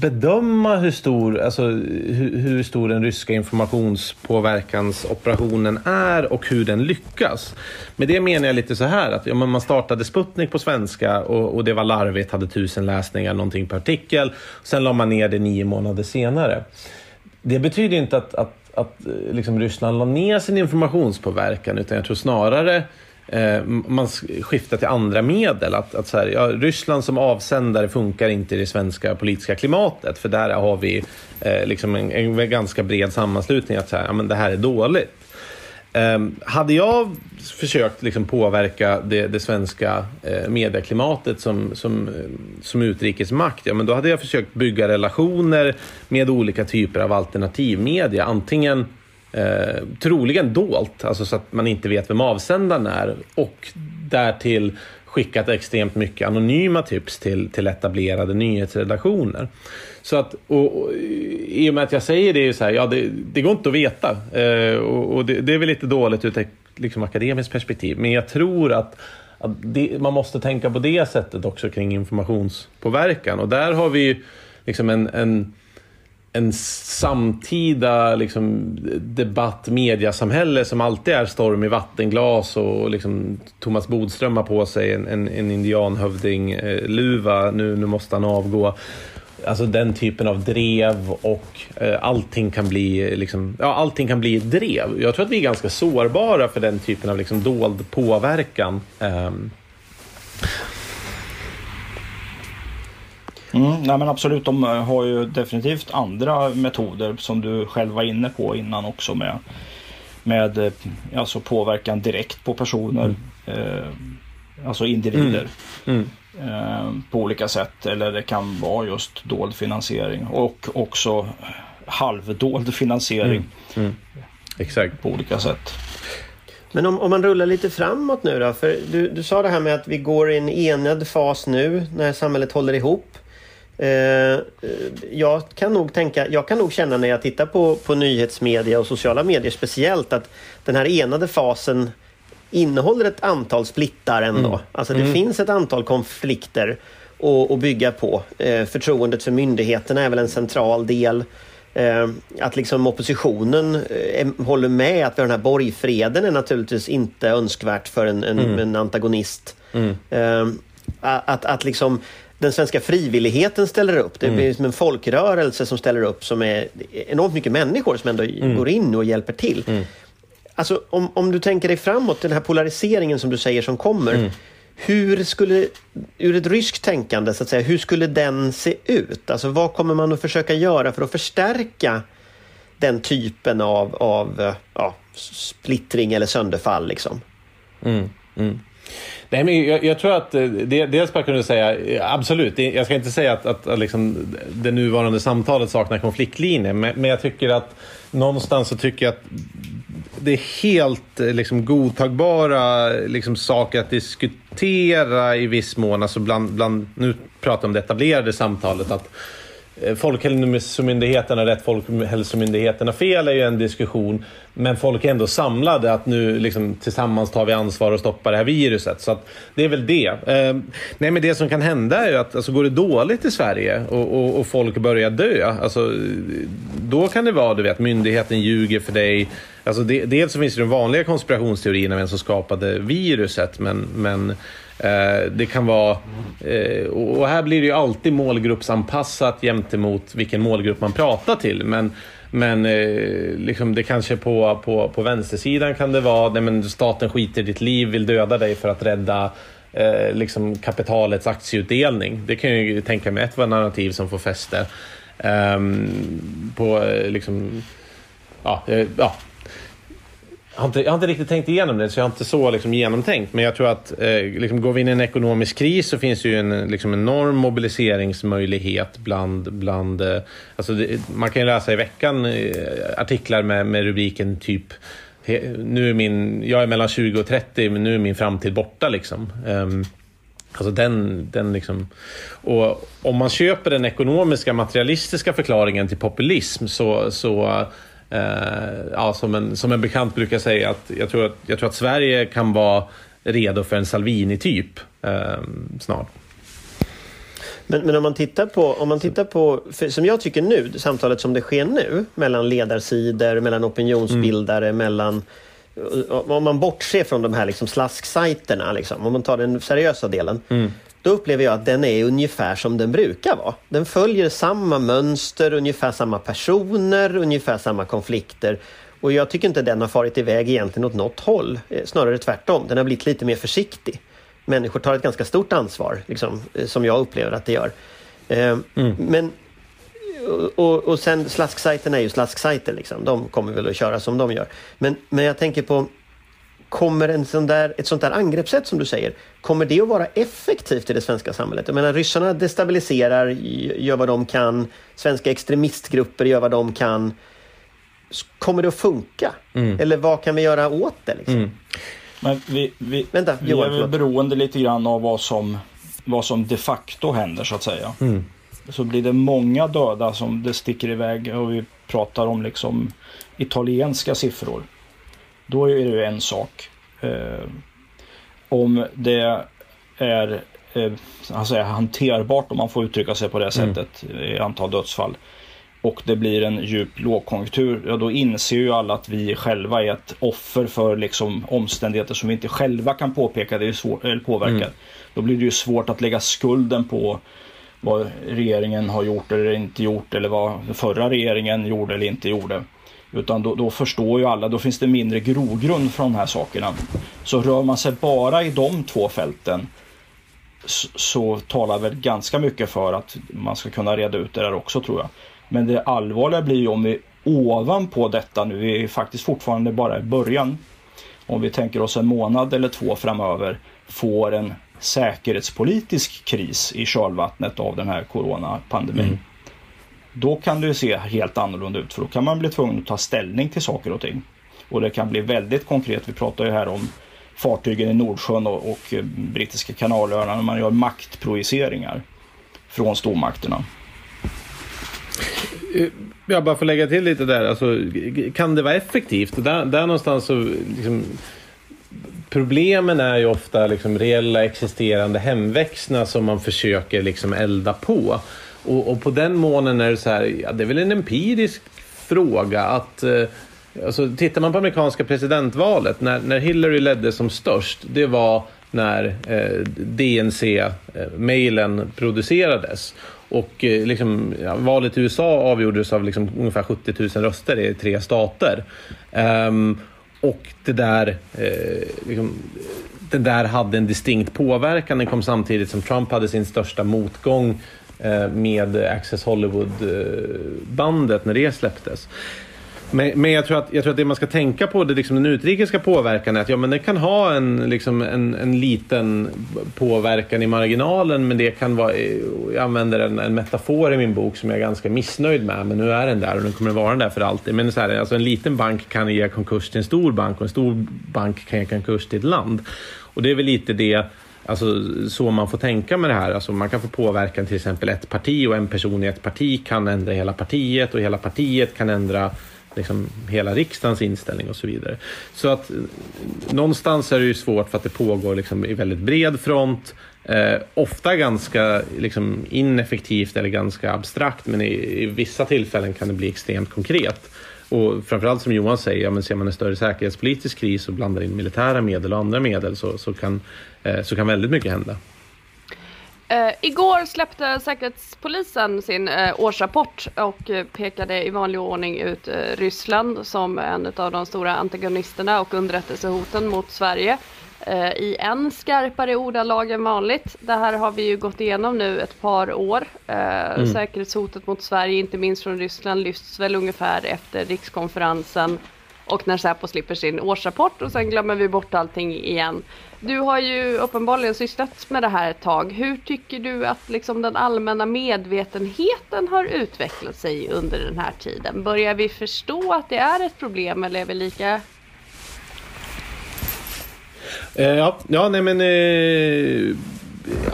bedöma hur stor, alltså, hur, hur, stor den ryska informationspåverkansoperationen är och hur den lyckas. Med det menar jag lite så här att ja, man startade Sputnik på svenska och, och, det var larvigt, hade tusen läsningar någonting per artikel. Sen la man ner det nio månader senare. Det betyder inte att, att, att eh, liksom Ryssland la ner sin informationspåverkan utan jag tror snarare eh, man skiftar till andra medel. Att, att så här, ja, Ryssland som avsändare funkar inte i det svenska politiska klimatet för där har vi eh, liksom en, en, ganska bred sammanslutning att så här, ja, men det här är dåligt. Um, hade jag försökt liksom påverka det, det svenska eh, medieklimatet som, som, eh, som utrikesmakt, ja, men då hade jag försökt bygga relationer med olika typer av alternativmedia. Antingen eh, troligen dolt, alltså så att man inte vet vem avsändaren är och därtill skickat extremt mycket anonyma tips till, till etablerade nyhetsredaktioner. Så att, och, och, I och med att jag säger det, så här, ja, det, det går inte att veta. Eh, och, och det, det, är väl lite dåligt ur ett liksom, akademiskt perspektiv. Men jag tror att, att det, man måste tänka på det sättet också kring informationspåverkan. Och där har vi liksom en, en en samtida liksom, debatt, mediasamhälle som alltid är storm i vattenglas och liksom, Thomas Bodström har på sig en, en, en indianhövding-luva. Eh, nu, nu måste han avgå. Alltså den typen av drev och eh, allting kan bli liksom, ja, allting kan bli ett drev. Jag tror att vi är ganska sårbara för den typen av liksom dold påverkan. Um. Mm, nej men absolut, de eh, har ju definitivt andra metoder som du själv var inne på innan också med, med eh, alltså påverkan direkt på personer, mm. eh, alltså individer. Mm. Eh, på olika sätt. Eller det kan vara just dold finansiering och också halvdold finansiering. Mm. Mm. Exakt. På olika sätt. Men om, om man rullar lite framåt nu då? För du, du sa det här med att vi går i en enad fas nu när samhället håller ihop. Eh, jag kan nog tänka, jag kan nog känna när jag tittar på, på nyhetsmedia och sociala medier speciellt att den här enade fasen innehåller ett antal splittar ändå. Mm. Alltså det mm. finns ett antal konflikter att, att bygga på. Eh, förtroendet för myndigheterna är väl en central del. Eh, att liksom oppositionen eh, håller med att den här borgfreden är naturligtvis inte önskvärt för en, en, mm. en antagonist. Mm. Eh, att, att liksom den svenska frivilligheten ställer upp. Det blir mm. som en folkrörelse som ställer upp som är enormt mycket människor som ändå mm. går in och hjälper till. Mm. Alltså om, om du tänker dig framåt, den här polariseringen som du säger som kommer. Mm. Hur skulle, ur ett ryskt tänkande, så att säga, hur skulle den se ut? Alltså vad kommer man att försöka göra för att förstärka den typen av, av ja, splittring eller sönderfall? Liksom? Mm, mm. Nej, men jag, jag, tror att eh, det, dels bara kunna säga, absolut, jag ska inte säga att, att, att liksom, det nuvarande samtalet saknar konfliktlinjer, men, men jag tycker att någonstans så tycker jag att det är helt eh, liksom, godtagbara liksom, saker att diskutera i viss mån. Alltså bland, bland, nu pratar jag om det etablerade samtalet. att Eh, Folkhälsomyndigheten har rätt, Folkhälsomyndigheten har fel är ju en diskussion. Men folk är ändå samlade att nu liksom, tillsammans tar vi ansvar och stoppar det här viruset. Så det är väl det. Eh, nej, men det som kan hända är ju att alltså, går det dåligt i Sverige och, och, och, folk börjar dö, alltså, då kan det vara du vet, myndigheten ljuger för dig. Alltså, det, dels så finns det de vanliga konspirationsteorierna vem som skapade viruset. Men, men Eh, det kan vara... Eh, och här blir det ju alltid målgruppsanpassat gentemot vilken målgrupp man pratar till. Men, men eh, liksom det kanske på, på, på vänstersidan kan det vara nej men staten skiter i ditt liv, vill döda dig för att rädda eh, liksom kapitalets aktieutdelning. Det kan jag ju tänka mig ett narrativ som får fäste. Um, på liksom, ja, ja, jag har, inte, jag har inte riktigt tänkt igenom det, så jag har inte så liksom genomtänkt. Men jag tror att eh, liksom, går vi in i en ekonomisk kris så finns det ju en liksom, enorm mobiliseringsmöjlighet bland... bland eh, alltså det, man kan ju läsa i veckan eh, artiklar med, med rubriken typ nu är min, jag är mellan 20 och 30, men nu är min framtid borta. Liksom. Um, alltså den, den liksom, och om man köper den ekonomiska materialistiska förklaringen till populism så, så ja, som, en, som en bekant brukar säga, att jag, tror att jag tror att Sverige kan vara redo för en Salvini-typ eh, snart. Men, men, om man tittar på, om man tittar på som jag tycker nu, samtalet som det sker nu mellan ledarsidor, mellan opinionsbildare, mm. mellan om man bortser från de här liksom slasksajterna, liksom, om man tar den seriösa delen, mm då upplever jag att den är ungefär som den brukar vara. Den följer samma mönster, ungefär samma personer, ungefär samma konflikter. Och jag tycker inte den har farit iväg egentligen åt något håll. Eh, snarare tvärtom, den har blivit lite mer försiktig. Människor tar ett ganska stort ansvar, liksom, eh, som jag upplever att det gör. Eh, mm. Men och, och sen slasksajterna är ju slasksajter, liksom. de kommer väl att köra som de gör. Men, men jag tänker på Kommer en sån där, ett sånt där angreppssätt som du säger, kommer det att vara effektivt i det svenska samhället? Jag menar ryssarna destabiliserar, gör vad de kan, svenska extremistgrupper gör vad de kan. Kommer det att funka? Mm. Eller vad kan vi göra åt det? Liksom? Mm. Men vi, vi, Vänta, vi Johan, är väl beroende lite grann av vad som, vad som de facto händer så att säga. Mm. Så blir det många döda som det sticker iväg och vi pratar om liksom italienska siffror. Då är det en sak. Om det är eh, alltså hanterbart, om man får uttrycka sig på det mm. sättet, i antal dödsfall och det blir en djup lågkonjunktur, ja då inser ju alla att vi själva är ett offer för liksom omständigheter som vi inte själva kan påpeka det är svårt, eller påverka. Mm. Då blir det ju svårt att lägga skulden på vad regeringen har gjort eller inte gjort eller vad förra regeringen gjorde eller inte gjorde. Utan då, då, förstår ju alla, då finns det mindre grogrund för de här sakerna. Så rör man sig bara i de två fälten så, så talar väl ganska mycket för att man ska kunna reda ut det där också tror jag. Men det allvarliga blir ju om vi ovanpå detta nu, vi är faktiskt fortfarande bara i början. Om vi tänker oss en månad eller två framöver får en säkerhetspolitisk kris i kölvattnet av den här coronapandemin. Mm då kan det se helt annorlunda ut för då kan man bli tvungen att ta ställning till saker och ting. Och det kan bli väldigt konkret. Vi pratar ju här om fartygen i Nordsjön och, och eh, brittiska kanalöarna när man gör maktprojiceringar från stormakterna. Eh, jag bara får lägga till lite där. Alltså, kan det vara effektivt? Där, där någonstans så liksom, Problemen är ju ofta liksom reella existerande hemväxterna som man försöker liksom elda på. Och, och på den månen är det så här, ja, det är väl en empirisk fråga att eh, Alltså, tittar man på amerikanska presidentvalet, när, när Hillary ledde som störst, det var när eh, DNC-mailen producerades. Och eh, liksom, ja, valet i USA avgjordes av liksom, ungefär 70 000 röster i tre stater. Um, och det där, eh, liksom, det där hade en distinkt påverkan. Den kom samtidigt som Trump hade sin största motgång eh, Eh, med Access Hollywood-bandet när det släpptes. Men, men jag, tror att, jag tror att det man ska tänka på, det liksom den utrikiska påverkan, är att ja, men det kan ha en, liksom en, en liten påverkan i marginalen, men det kan vara... Eh, jag använder en, en metafor i min bok som jag är ganska missnöjd med, men nu är den där och den kommer vara där för alltid. Men så här, alltså en liten bank kan ge konkurs till en stor bank och en stor bank kan ge konkurs till ett land. Och det är väl lite det Alltså så man får tänka med det här. Alltså man kan få påverkan till exempel ett parti och en person i ett parti kan ändra hela partiet och hela partiet kan ändra liksom hela riksdagens inställning och så vidare. Så att eh, någonstans är det ju svårt för att det pågår liksom i väldigt bred front. Eh, ofta ganska liksom, ineffektivt eller ganska abstrakt men i, i, vissa tillfällen kan det bli extremt konkret. Och framförallt som Johan säger, ja, men ser man en större säkerhetspolitisk kris och blandar in militära medel och andra medel så, så, kan, eh, så kan väldigt mycket hända. Uh, igår släppte Säkerhetspolisen sin uh, årsrapport och uh, pekade i vanlig ordning ut Ryssland som en av de stora antagonisterna och underrättelsehoten mot Sverige i än skarpare ordalag än vanligt. Det här har vi ju gått igenom nu ett par år. Mm. Säkerhetshotet mot Sverige, inte minst från Ryssland, lyfts väl ungefär efter rikskonferensen och när Säpo slipper sin årsrapport och sen glömmer vi bort allting igen. Du har ju uppenbarligen sysslat med det här ett tag. Hur tycker du att liksom den allmänna medvetenheten har utvecklat sig under den här tiden? Börjar vi förstå att det är ett problem eller är vi lika eh, Eh, ja, ja nej men eh,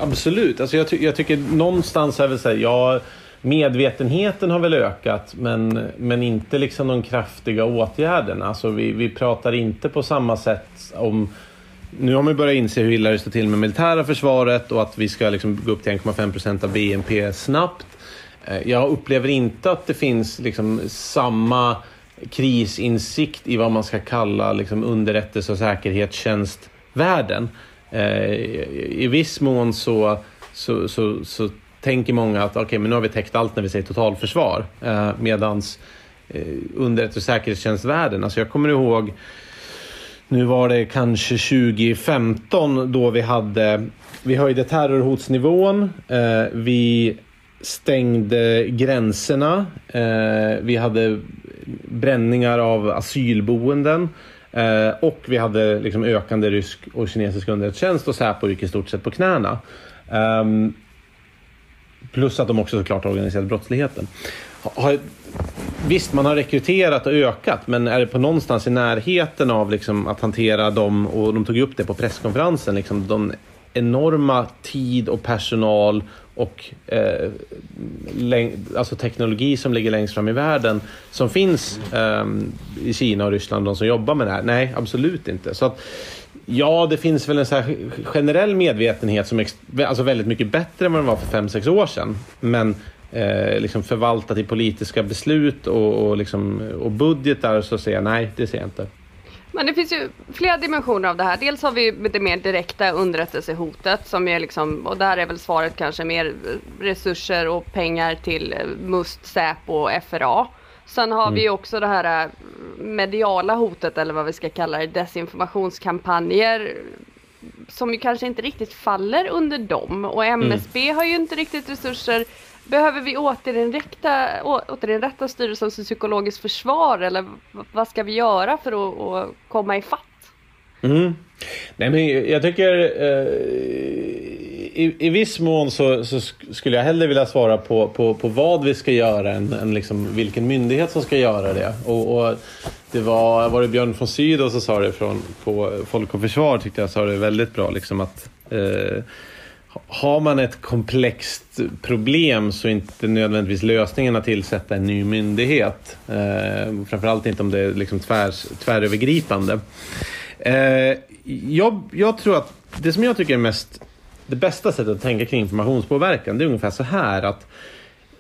absolut. Alltså jag, ty jag, tycker någonstans är väl så här, ja, medvetenheten har väl ökat men, men inte liksom de kraftiga åtgärderna. Alltså vi, vi pratar inte på samma sätt om nu har man börjat inse hur illa det står till med militära försvaret och att vi ska liksom gå upp till 1,5 procent av BNP snabbt. Eh, jag upplever inte att det finns liksom samma krisinsikt i vad man ska kalla liksom underrättelse och säkerhetstjänst Eh, I viss mån så, så, så, så tänker många att okay, men nu har vi täckt allt när vi säger totalförsvar. Eh, medans eh, underrättelse och säkerhetstjänstvärlden, alltså jag kommer ihåg nu var det kanske 2015 då vi hade... Vi höjde terrorhotsnivån. Eh, vi stängde gränserna. Eh, vi hade bränningar av asylboenden. Eh, och vi hade liksom ökande rysk och kinesisk underrättelsetjänst och Säpo gick i stort sett på knäna. Um, plus att de också såklart organiserade brottsligheten. Har, Visst, man har rekryterat och ökat, men är det på någonstans i närheten av liksom att hantera dem, och de tog upp det på presskonferensen, liksom de enorma tid och personal och eh, alltså teknologi som ligger längst fram i världen som finns eh, i Kina och Ryssland, de som jobbar med det här? Nej, absolut inte. Så att, Ja, det finns väl en så generell medvetenhet som är alltså väldigt mycket bättre än vad den var för 5-6 år sedan. Men eh, liksom förvaltat i politiska beslut och, och, liksom, och budgetar så säger jag nej, det ser jag inte. Men det finns ju flera dimensioner av det här. Dels har vi det mer direkta underrättelsehotet som är liksom, och där är väl svaret kanske mer resurser och pengar till MUST, Säpo och FRA. Sen har mm. vi också det här äh, mediala hotet eller vad vi ska kalla det, desinformationskampanjer som ju kanske inte riktigt faller under dem och MSB mm. har ju inte riktigt resurser Behöver vi återinrätta, återinrätta Styrelsen för psykologiskt försvar eller vad ska vi göra för att, att komma ifatt? Mm. Nej, men jag tycker eh, i, i viss mån så, så, skulle jag hellre vilja svara på, på, på vad vi ska göra än, än liksom vilken myndighet som ska göra det. Och, och det var, var det Björn von Sydow som sa det från, på Folk och Försvar tyckte jag sa det väldigt bra. Liksom att, eh, har man ett komplext problem så är inte nödvändigtvis lösningen att tillsätta en ny myndighet. Eh, framförallt inte om det är liksom tvärs, tvärövergripande. Eh, jag, jag tror att det som jag tycker är mest det bästa sättet att tänka kring informationspåverkan det är ungefär så här att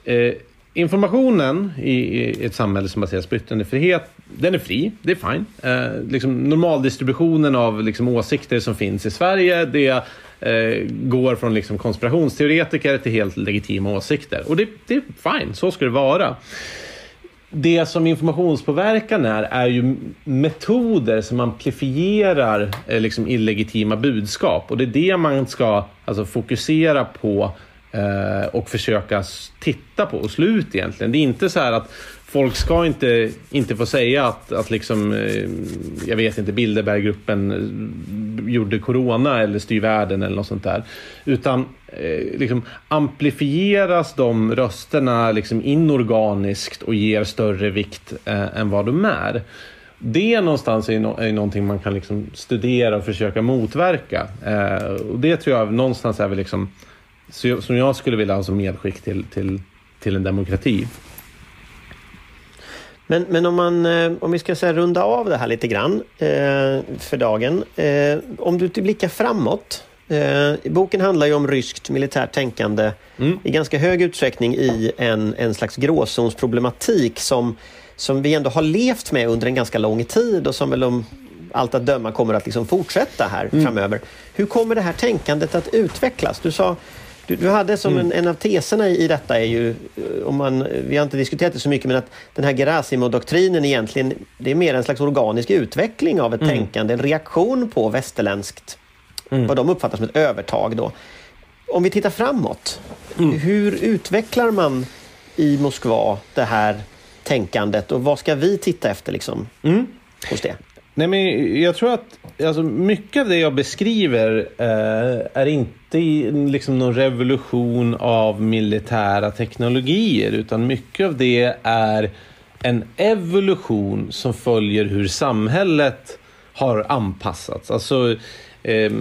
eh, informationen i, ett samhälle som baseras på yttrandefrihet, den är fri, det är fine. Eh, liksom normaldistributionen av liksom, åsikter som finns i Sverige, det Eh, går från liksom, konspirationsteoretiker till helt legitima åsikter. Och det, det är fine, så ska det vara det som informationspåverkan är, är ju metoder som amplifierar eh, liksom illegitima budskap. Och det är det man ska alltså, fokusera på Eh, och försöka titta på och slå ut egentligen. Det är inte så här att folk ska inte, inte få säga att, att liksom, eh, jag vet inte, Bilderberggruppen eh, gjorde corona eller styr världen eller något sånt där. Utan liksom amplifieras de rösterna liksom inorganiskt och ger större vikt eh, än vad de är. Det någonstans är, no är någonting man kan liksom studera och försöka motverka. Eh, och det tror jag någonstans är väl liksom, som jag skulle vilja ha som medskick till, till, till en demokrati. Men, men om, man, eh, om vi ska säga runda av det här lite grann eh, för dagen. Eh, om du blickar framåt. Boken handlar ju om ryskt militärt tänkande mm. i ganska hög utsträckning i en, en slags gråzonsproblematik som, som vi ändå har levt med under en ganska lång tid och som väl om allt att döma kommer att liksom fortsätta här mm. framöver. Hur kommer det här tänkandet att utvecklas? Du sa du, du hade som mm. en, en, av teserna i, i detta är ju, eh, om man, vi har inte diskuterat det så mycket, men att den här Gerasimo-doktrinen egentligen, det är mer en slags organisk utveckling av ett mm. tänkande, en reaktion på västerländskt, mm. vad de uppfattar som ett övertag då. Om vi tittar framåt, mm. hur utvecklar man i Moskva det här tänkandet och vad ska vi titta efter liksom, mm. hos det? Nej, men jag tror att alltså, mycket av det jag beskriver eh, är inte liksom någon revolution av militära teknologier utan mycket av det är en evolution som följer hur samhället har anpassats. Alltså, eh,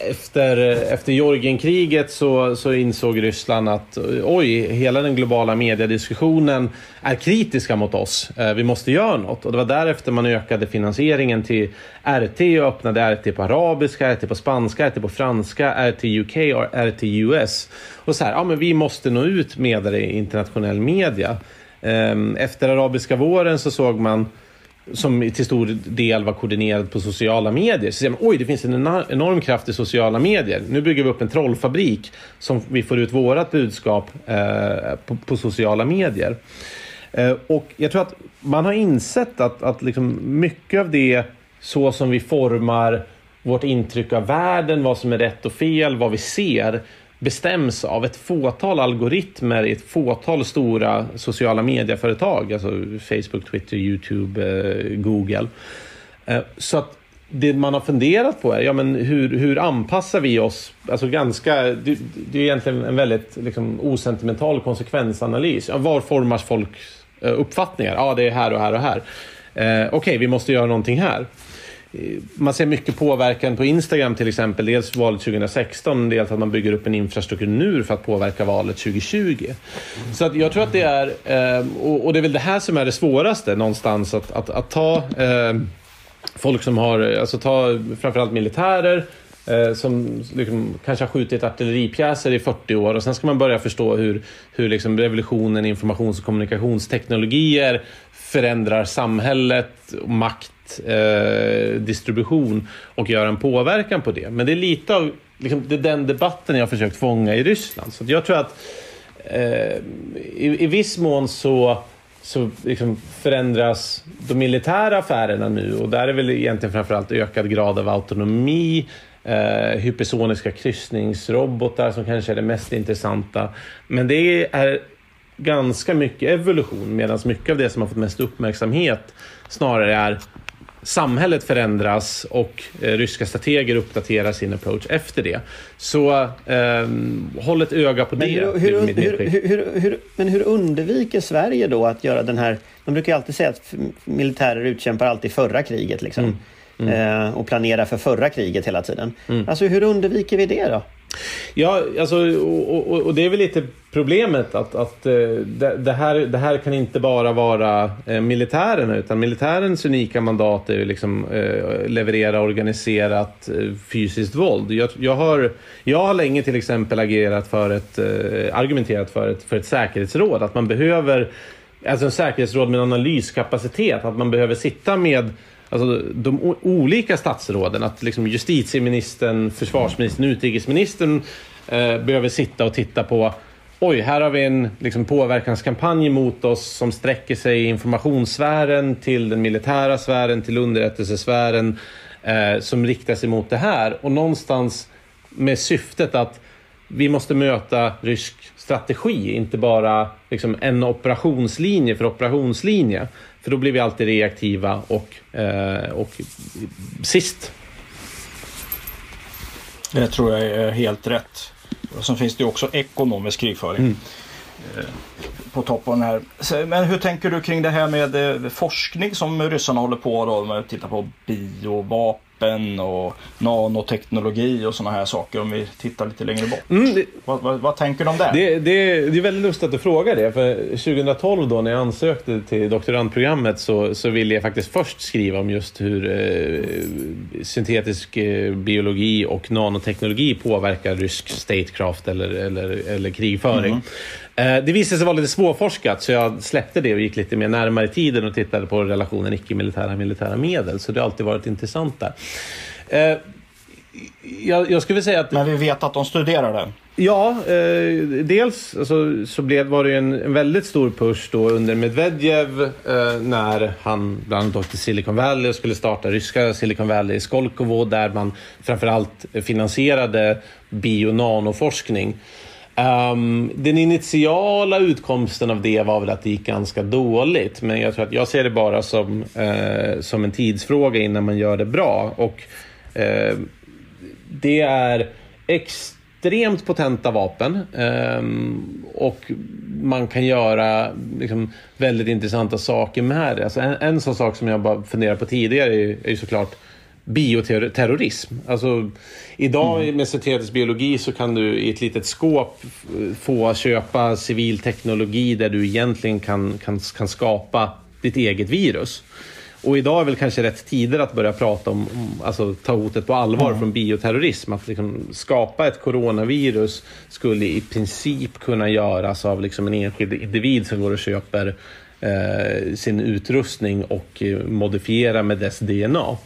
efter, efter Georgienkriget så, så insåg Ryssland att oj, hela den globala mediediskussionen är kritiska mot oss. Eh, vi måste göra något. Och det var därefter man ökade finansieringen till RT och öppnade RT på arabiska, RT på spanska, RT på franska, RT UK och RT US. Och så här, ja men vi måste nå ut med det i internationell media. Ehm, efter arabiska våren så såg man som till stor del var koordinerad på sociala medier. Så säger man, oj, det finns en enorm kraft i sociala medier. Nu bygger vi upp en trollfabrik som vi får ut vårat budskap eh, på, på, sociala medier. Eh, och jag tror att man har insett att, att liksom mycket av det, så som vi formar vårt intryck av världen, vad som är rätt och fel, vad vi ser, bestäms av ett fåtal algoritmer i ett fåtal stora sociala medieföretag, alltså Facebook, Twitter, Youtube, eh, Google. Eh, så att det man har funderat på är ja, men hur, hur anpassar vi oss? Alltså ganska, det, det är egentligen en väldigt liksom, osentimental konsekvensanalys. Ja, var formas folks eh, uppfattningar? Ja, det är här och här och här. Eh, Okej, okay, vi måste göra någonting här. Eh, man ser mycket påverkan på Instagram till exempel. Dels valet 2016, dels att man bygger upp en infrastruktur nu för att påverka valet 2020. Så att jag tror att det är, eh, och det är väl det här som är det svåraste någonstans, att, att, att ta eh, folk som har, alltså ta framförallt militärer, som liksom kanske har skjutit artilleripjäser i 40 år och sen ska man börja förstå hur, hur liksom revolutionen i informations och kommunikationsteknologier förändrar samhället, makt eh, distribution och göra en påverkan på det. Men det är lite av liksom, det är den debatten jag har försökt fånga i Ryssland. Så jag tror att eh, i, i viss mån så så liksom förändras de militära affärerna nu och där är väl egentligen framförallt ökad grad av autonomi, eh, hypersoniska kryssningsrobotar som kanske är det mest intressanta. Men det är ganska mycket evolution medan mycket av det som har fått mest uppmärksamhet snarare är samhället förändras och eh, ryska strateger uppdaterar sin approach efter det. Så eh, håll ett öga på Men det. hur, hur, mitt hur, hur, men hur undviker Sverige då att göra den här... De brukar ju alltid säga att militärer utkämpar alltid förra kriget liksom. Eh, och planerar för förra kriget hela tiden. Alltså hur undviker vi det då? Ja, alltså, och, och, och det är väl lite problemet att, att eh, det, det, här, det här kan inte bara vara eh, militären militärerna utan militärens unika mandat är ju liksom eh, leverera organiserat eh, fysiskt våld. Jag, jag, har, jag har länge till exempel agerat för ett, eh, argumenterat för ett, för ett säkerhetsråd. Att man behöver, alltså en säkerhetsråd med analyskapacitet, att man behöver sitta med Alltså de olika statsråden, att liksom justitieministern, försvarsministern, utrikesministern eh, behöver sitta och titta på Oj, här har vi en liksom, påverkanskampanj mot oss som sträcker sig i informationssfären till den militära sfären, till underrättelsesfären eh, som riktar sig mot det här. Och någonstans med syftet att vi måste möta rysk strategi, inte bara liksom, en operationslinje för operationslinje. För då blir vi alltid reaktiva och, eh, och sist. Det tror jag är helt rätt. Och sen finns det ju också ekonomisk krigföring. eh, På toppen av den här. Men hur tänker du kring det här med eh, forskning som ryssarna håller på då? Om vi tittar på biovapen och nanoteknologi och sådana här saker. Om vi tittar lite längre bort. Mm, det, Vad, vad, vad tänker du om det? Det, det, det är väldigt lustigt att du frågar det. För 2012 då när jag ansökte till doktorandprogrammet så, så ville jag faktiskt först skriva om just hur eh, syntetisk eh, biologi och nanoteknologi påverkar rysk statecraft eller, eller, eller krigföring. Eh, det visade sig vara lite svårforskat så jag släppte det och gick lite mer närmare i tiden och tittade på relationen icke-militära militära medel. Så det har alltid varit intressant där. Eh, jag, jag skulle säga att Men vi vet att de studerar det. Ja, eh, dels alltså, så blev, var det en, en väldigt stor push då under Medvedev eh, när han bland annat åkte till Silicon Valley och skulle starta ryska Silicon Valley i Skolkovo där man framförallt finansierade bio och nanoforskning. Um, den initiala utkomsten av det var väl att det gick ganska dåligt men jag tror att jag ser det bara som, uh, som en tidsfråga innan man gör det bra. Och uh, det är extremt potenta vapen Um, och man kan göra liksom, väldigt intressanta saker med det. Alltså en, en sån sak som jag bara funderar på tidigare är, ju- är ju såklart bioterrorism. Alltså, idag med syntetisk biologi så kan du i ett litet skåp få köpa civil teknologi där du egentligen kan, kan, kan skapa ditt eget virus. Och idag är väl kanske rätt tider att börja prata om, alltså ta hotet på allvar från bioterrorism. Att liksom skapa ett coronavirus skulle i princip kunna göras av liksom en enskild individ som går och köper eh, sin utrustning och eh, modifierar med dess DNA.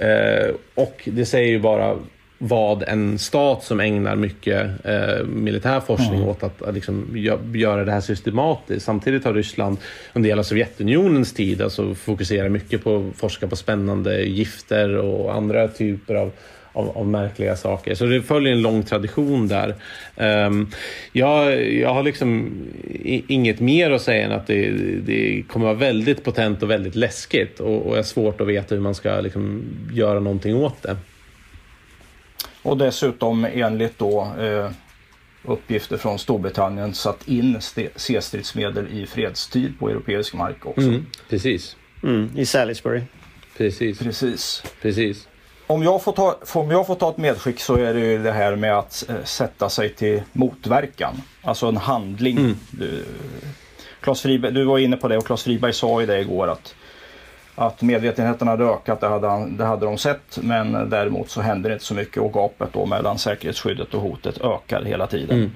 Eh, och det säger ju bara vad en stat som ägnar mycket eh, militär forskning åt att, att liksom, gö- göra det här systematiskt. Samtidigt har Ryssland under hela Sovjetunionens tid alltså, fokuserat mycket på att forska på spännande gifter och andra typer av, av, av märkliga saker. Så det följer en lång tradition där. Ehm, jag, jag har liksom i- inget mer att säga än att det, det kommer vara väldigt potent och väldigt läskigt och, och är svårt att veta hur man ska liksom, göra någonting åt det. Och dessutom enligt då eh, uppgifter från Storbritannien satt in C-stridsmedel i fredstid på europeisk mark också. Mm, precis, Mm, I Salisbury. precis, Precis. precis. Om jag, får ta, om jag får ta ett medskick så är det ju det här med att eh, sätta sig till motverkan. Alltså en handling. Du, Claes Friberg, du var inne på det och Claes Friberg sa ju det igår att, att medvetenheten hade ökat, det hade, han, det hade de sett. Men däremot så hände det inte så mycket och gapet då mellan säkerhetsskyddet och hotet ökar hela tiden.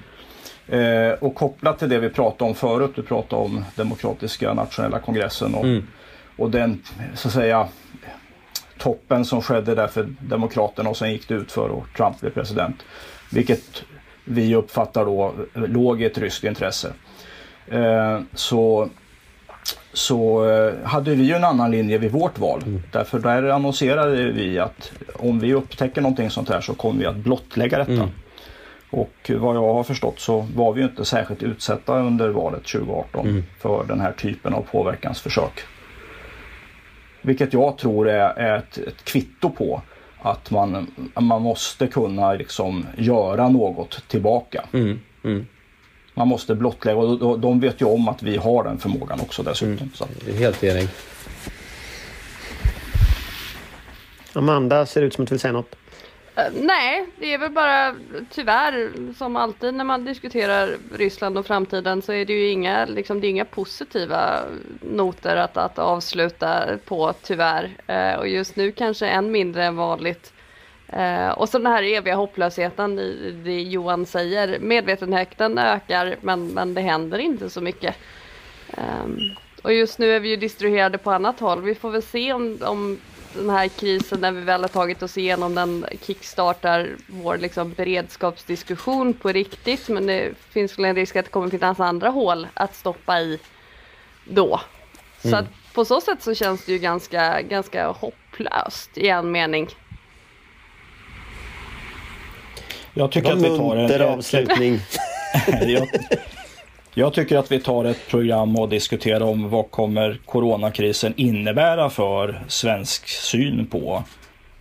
Eh, och kopplat till det vi pratade om förut, du pratade om Demokratiska nationella kongressen och, och den så att säga toppen som skedde där för Demokraterna och sen gick det ut för och Trump blev president. Vilket vi uppfattar då låg i ett ryskt intresse. Eh, så så eh, hade vi ju en annan linje vid vårt val. Därför där annonserade vi att om vi upptäcker någonting sånt här så kommer vi att blottlägga detta. Och vad jag har förstått så var vi ju inte särskilt utsatta under valet 2018 för den här typen av påverkansförsök. Vilket jag tror är, är ett, ett kvitto på att man, man måste kunna liksom göra något tillbaka. Mm, mm. Man måste blottlägga och de- vet ju om att vi har den förmågan också dessutom. Mm. Så. Helt enig. Amanda ser ut som att du vill säga något. Eh, nej, det är väl bara tyvärr som alltid när man diskuterar Ryssland och framtiden så är det ju inga, liksom, det är inga positiva noter att, att avsluta på tyvärr. Eh, och just nu kanske än mindre än vanligt. Eh, och så den här eviga hopplösheten i det Johan säger. Medvetenheten ökar men, men det händer inte så mycket. Eh, och just nu är vi ju distraherade på annat håll. Vi får väl se om, om den här krisen när vi väl har tagit oss igenom den kickstartar vår liksom beredskapsdiskussion på riktigt. Men det finns väl en risk att det kommer finnas andra hål att stoppa i då. Så att på så sätt så känns det ju ganska, ganska hopplöst i en mening. Jag tycker att vi tar en, avslutning. jag, jag tycker att vi tar ett program och diskuterar om vad kommer coronakrisen innebära för svensk syn på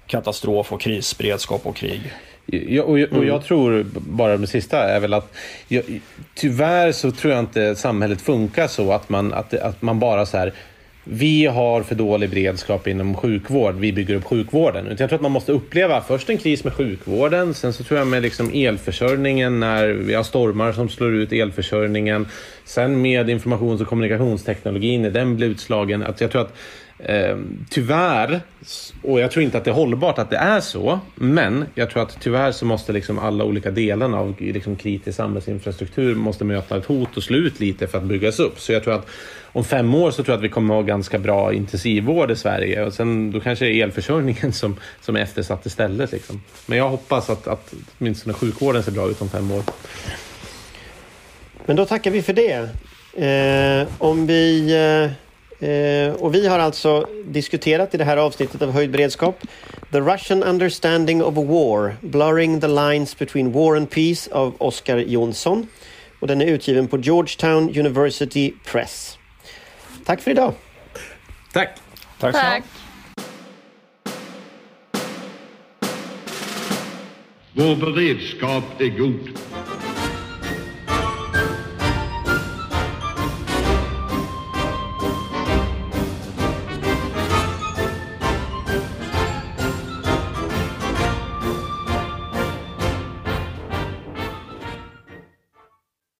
katastrof och krisberedskap och krig. Ja, och, jag- och jag tror, bara det sista, är väl att jag, tyvärr så tror jag inte samhället funkar så att man, att, att man bara så här vi har för dålig beredskap inom sjukvård, vi bygger upp sjukvården. Utan jag tror att man måste uppleva först en kris med sjukvården, sen så tror jag med liksom elförsörjningen när vi har stormar som slår ut elförsörjningen. Sen med informations och kommunikationsteknologin, när den blir utslagen. Att jag tror att Eh, tyvärr, och jag tror inte att det är hållbart att det är så, men jag tror att tyvärr så måste liksom alla olika delarna av liksom kritisk samhällsinfrastruktur måste möta ett hot och slå ut lite för att byggas upp. Så jag tror att om fem år så tror jag att vi kommer att ha ganska bra intensivvård i Sverige och sen då kanske det är elförsörjningen som, som är eftersatt istället. Liksom. Men jag hoppas att, att åtminstone sjukvården ser bra ut om fem år. Men då tackar vi för det. Eh, om vi, eh, och vi har alltså diskuterat i det här avsnittet av Höjd beredskap The Russian Understanding of War, Blurring the Lines Between War and Peace av Oscar Jonsson. Och den är utgiven på Georgetown University Press. Tack för idag! Tack! Tack. Tack! Vår beredskap är god.